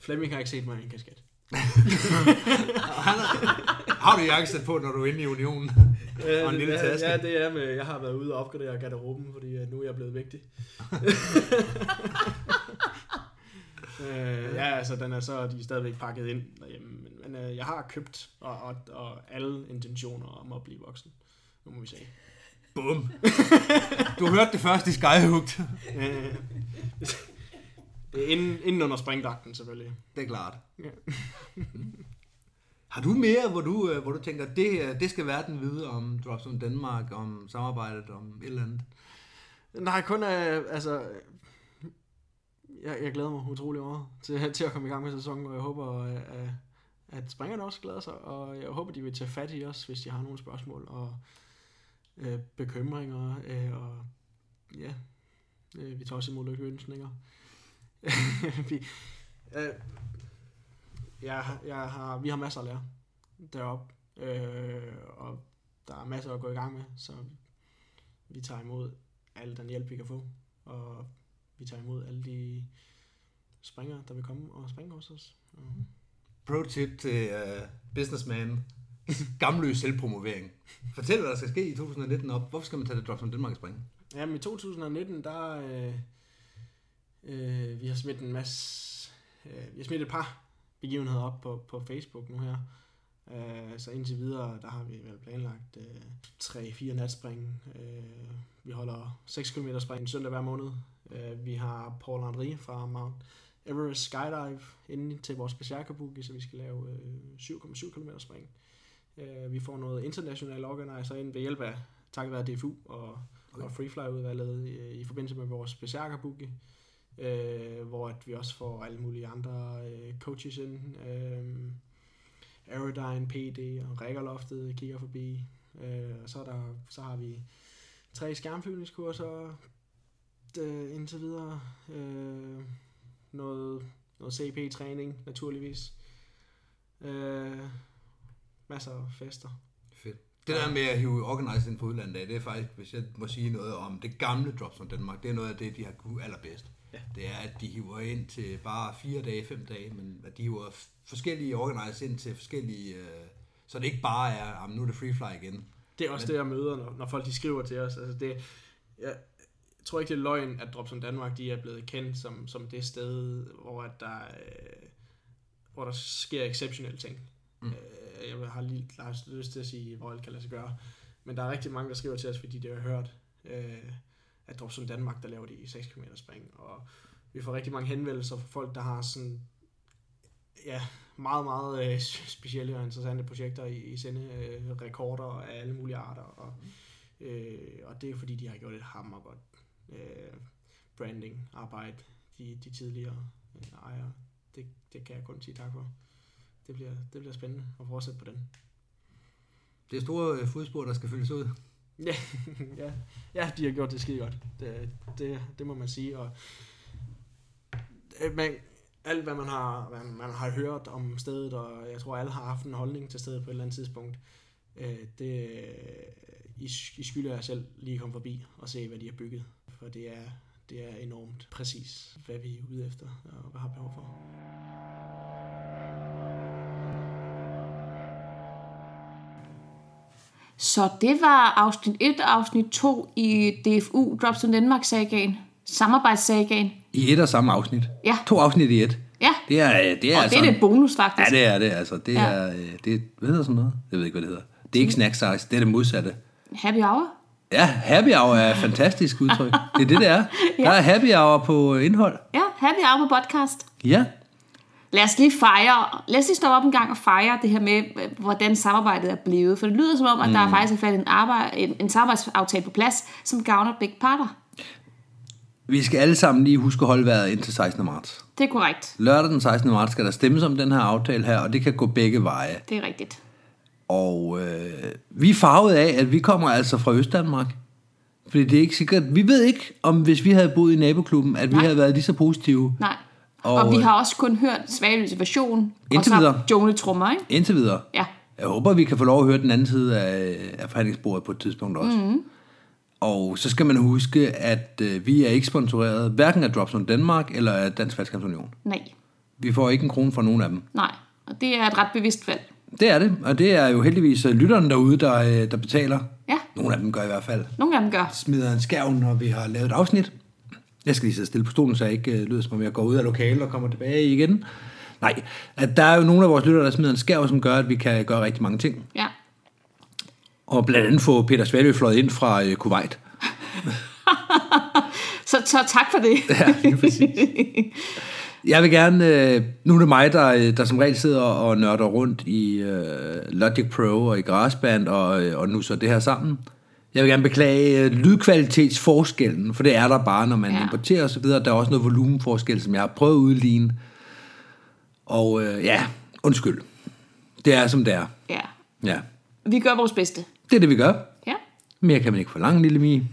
Flemming har ikke set mig i en kasket. Har du jakkesæt på, når du er inde i unionen? Og en lille taske. Ja, det er med, jeg har været ude og opgradere garderoben, fordi øh, nu er jeg blevet vigtig. øh, ja, altså den er så, de er stadigvæk pakket ind derhjemme, men, men øh, jeg har købt, og, og, og alle intentioner om at blive voksen. Nu må vi se. Bum. Du hørte det først i Skyhooked. Øh, inden, inden under springdragten selvfølgelig. Det er klart. Ja. Har du mere, hvor du, øh, hvor du tænker, det, her, det skal verden vide om Drops on Danmark, om samarbejdet, om et eller andet? Nej, kun øh, altså... Øh, jeg, jeg glæder mig utrolig meget til, til at komme i gang med sæsonen, og jeg håber, øh, at, at springerne også glæder sig, og jeg håber, de vil tage fat i os, hvis de har nogle spørgsmål og øh, bekymringer, øh, og ja, øh, vi tager også imod lykkeønsninger. vi, øh, jeg, jeg har, vi har masser at lære deroppe, øh, og der er masser at gå i gang med, så vi tager imod al den hjælp, vi kan få, og vi tager imod alle de springere, der vil komme og springe hos os. Mm. Pro tip til uh, businessman. Gamløs selvpromovering. Fortæl, hvad der skal ske i 2019 op. Hvorfor skal man tage det drop som Danmark springe? Jamen i 2019, der øh, øh, vi har smidt en masse, øh, vi har smidt et par begivenheder op på, på Facebook nu her. Øh, så indtil videre, der har vi vel planlagt øh, 3-4 natspring. Øh, vi holder 6 km spring en søndag hver måned. Øh, vi har Paul Henry fra Mount Everest Skydive inde til vores specialkabuki, så vi skal lave øh, 7,7 km spring. Øh, vi får noget international organizer ind ved hjælp af takket være DFU og, okay. og Freefly-udvalget i, i forbindelse med vores specialkabuki, øh, hvor at vi også får alle mulige andre øh, coaches ind. Øh, Aerodyne, PD og Rækkerloftet kigger forbi. Øh, og så, er der, så har vi tre skærmflyvningskurser øh, indtil videre. Øh, noget, noget CP-træning, naturligvis. Øh, masser af fester. Fedt. Det der med at hive organiseret ind på udlandet af, det er faktisk, hvis jeg må sige noget om det gamle Drops on Danmark, det er noget af det, de har kunnet allerbedst. Ja. Det er, at de hiver ind til bare fire dage, fem dage, men at de hiver forskellige organized ind til forskellige, øh, så det ikke bare er, at nu er det free fly igen. Det er også men, det, jeg møder, når, når folk de skriver til os. Altså det, jeg, jeg tror ikke, det er løgn, at Drops from Danmark de er blevet kendt som, som det sted, hvor, at der, øh, hvor der sker exceptionelle ting. Mm. Øh, jeg har lige har lyst til at sige, hvor alt kan lade sig gøre. Men der er rigtig mange, der skriver til os, fordi de har hørt, øh, at Drops from Danmark, der laver de i 6 km spring. Og vi får rigtig mange henvendelser fra folk, der har sådan ja, meget, meget øh, specielle og interessante projekter i, i sende øh, rekorder af alle mulige arter. Og, øh, og det er fordi, de har gjort et hammer godt øh, branding arbejde, de, de tidligere øh, ejere. Det, det kan jeg kun sige tak for. Det bliver, det bliver spændende at fortsætte på den. Det er store øh, fodspor, der skal fyldes ud ja, ja, ja, de har gjort det skide godt. Det, det, det må man sige. Og, øh, man, alt hvad man har, hvad man har hørt om stedet, og jeg tror alle har haft en holdning til stedet på et eller andet tidspunkt, øh, det, øh, I, I skylder jer selv lige komme forbi og se, hvad de har bygget. For det er, det er enormt præcis, hvad vi er ude efter og hvad har behov for. Så det var afsnit 1 og afsnit 2 i DFU Drops on Denmark-sagaen. Samarbejdssagaen. I et og samme afsnit. Ja. To afsnit i et. Ja, Det er, det er og det er lidt bonus faktisk. Ja, det er det. Altså, det Ja. er, øh, det, hvad hedder sådan noget? Jeg ved ikke, hvad det hedder. Det er ikke snack size, det er det modsatte. Happy hour. Ja, happy hour er et fantastisk udtryk. Det er det, det er. Der er happy hour på indhold. Ja, happy hour på podcast. Ja. Lad os lige fejre, lad os lige stoppe op en gang og fejre det her med, hvordan samarbejdet er blevet. For det lyder som om, at der er faktisk er faldet en, arbejde, en, en samarbejdsaftale på plads, som gavner begge parter. Vi skal alle sammen lige huske at holde vejret indtil 16. marts. Det er korrekt. Lørdag den 16. marts skal der stemmes om den her aftale her, og det kan gå begge veje. Det er rigtigt. Og øh, vi er farvet af, at vi kommer altså fra Østdanmark. Fordi det er ikke sikkert, vi ved ikke, om hvis vi havde boet i naboklubben, at vi Nej. havde været lige så positive. Nej. Og, Og, vi har også kun hørt Svageløs version. Indtil og videre. jungletrummer, ikke? Indtil videre. Ja. Jeg håber, vi kan få lov at høre den anden side af, af forhandlingsbordet på et tidspunkt også. Mm. Og så skal man huske, at øh, vi er ikke sponsoreret hverken af Drops on Danmark eller af Dansk Faldskampsunion. Nej. Vi får ikke en krone fra nogen af dem. Nej. Og det er et ret bevidst valg. Det er det, og det er jo heldigvis øh, lytterne derude, der, øh, der betaler. Ja, Nogle af dem gør i hvert fald. nogle af dem gør. Smider en skærv, når vi har lavet et afsnit. Jeg skal lige sidde stille på stolen, så jeg ikke øh, lyder som om jeg går ud af lokalet og kommer tilbage igen. Nej, at der er jo nogle af vores lyttere, der smider en skærv, som gør, at vi kan gøre rigtig mange ting. Ja. Og blandt andet få Peter Svalø fløjet ind fra øh, Kuwait. Så, så tak for det. Ja, lige præcis. Jeg vil gerne, øh, nu er det mig, der, øh, der som regel sidder og nørder rundt i øh, Logic Pro og i GarageBand og, øh, og nu så det her sammen. Jeg vil gerne beklage øh, lydkvalitetsforskellen, for det er der bare, når man ja. Ja. importerer osv. Der er også noget volumenforskel, som jeg har prøvet at udligne. Og øh, ja, undskyld. Det er som det er. ja. Ja, Vi gør vores bedste. det er det, vi gør. Ja. Mere kan man ikke forlange, lille Mie.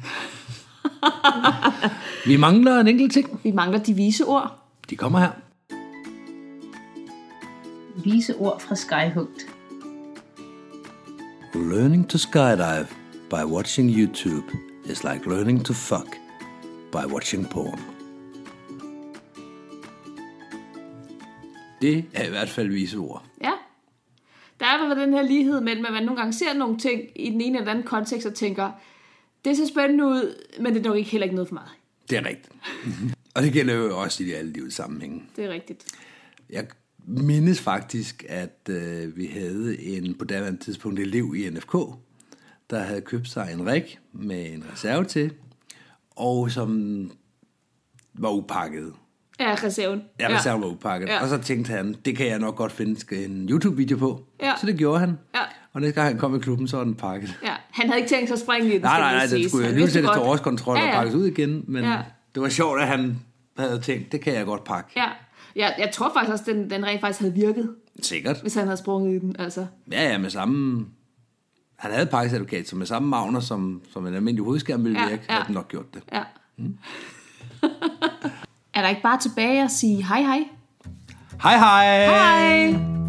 vi mangler en enkelt ting. Vi mangler de vise ord. De kommer her. Vise ord fra Skyhugt. Learning to skydive by watching YouTube is like learning to fuck by watching porn. Det er i hvert fald vise ord. Ja. Der er fald den her lighed mellem, at man nogle gange ser nogle ting i den ene eller anden kontekst og tænker, det ser spændende ud, men det er nok ikke heller ikke noget for mig. Det er rigtigt. og det gælder jo også i de alle livets sammenhænge. Det er rigtigt. Jeg mindes faktisk, at øh, vi havde en på daværende tidspunkt elev i NFK, der havde købt sig en rig med en reserve til, og som var upakket. Ja, reserven. Ja, reserven var upakket. Ja. Ja. Og så tænkte han, det kan jeg nok godt finde en YouTube-video på. Ja. Så det gjorde han. Ja. Og næste gang han kom i klubben, så var den pakket. Ja, han havde ikke tænkt sig at springe i den, Nej, nej, nej, siges. skulle jo lige sættes til årskontrol Ja, og ja. pakkes ud igen. Men Ja. det var sjovt, at han havde tænkt, det kan jeg godt pakke. Ja, ja jeg tror faktisk også, at den, den rent faktisk havde virket, Sikkert. hvis han havde sprunget i den. Altså. Ja, ja, med samme... Han havde pakkecertifikat, så med samme magner, som, som en almindelig hovedskærm ville Ja, virke, ja. havde den nok gjort det. Ja. er der ikke bare tilbage at sige hej hej? Hej hej! Hej!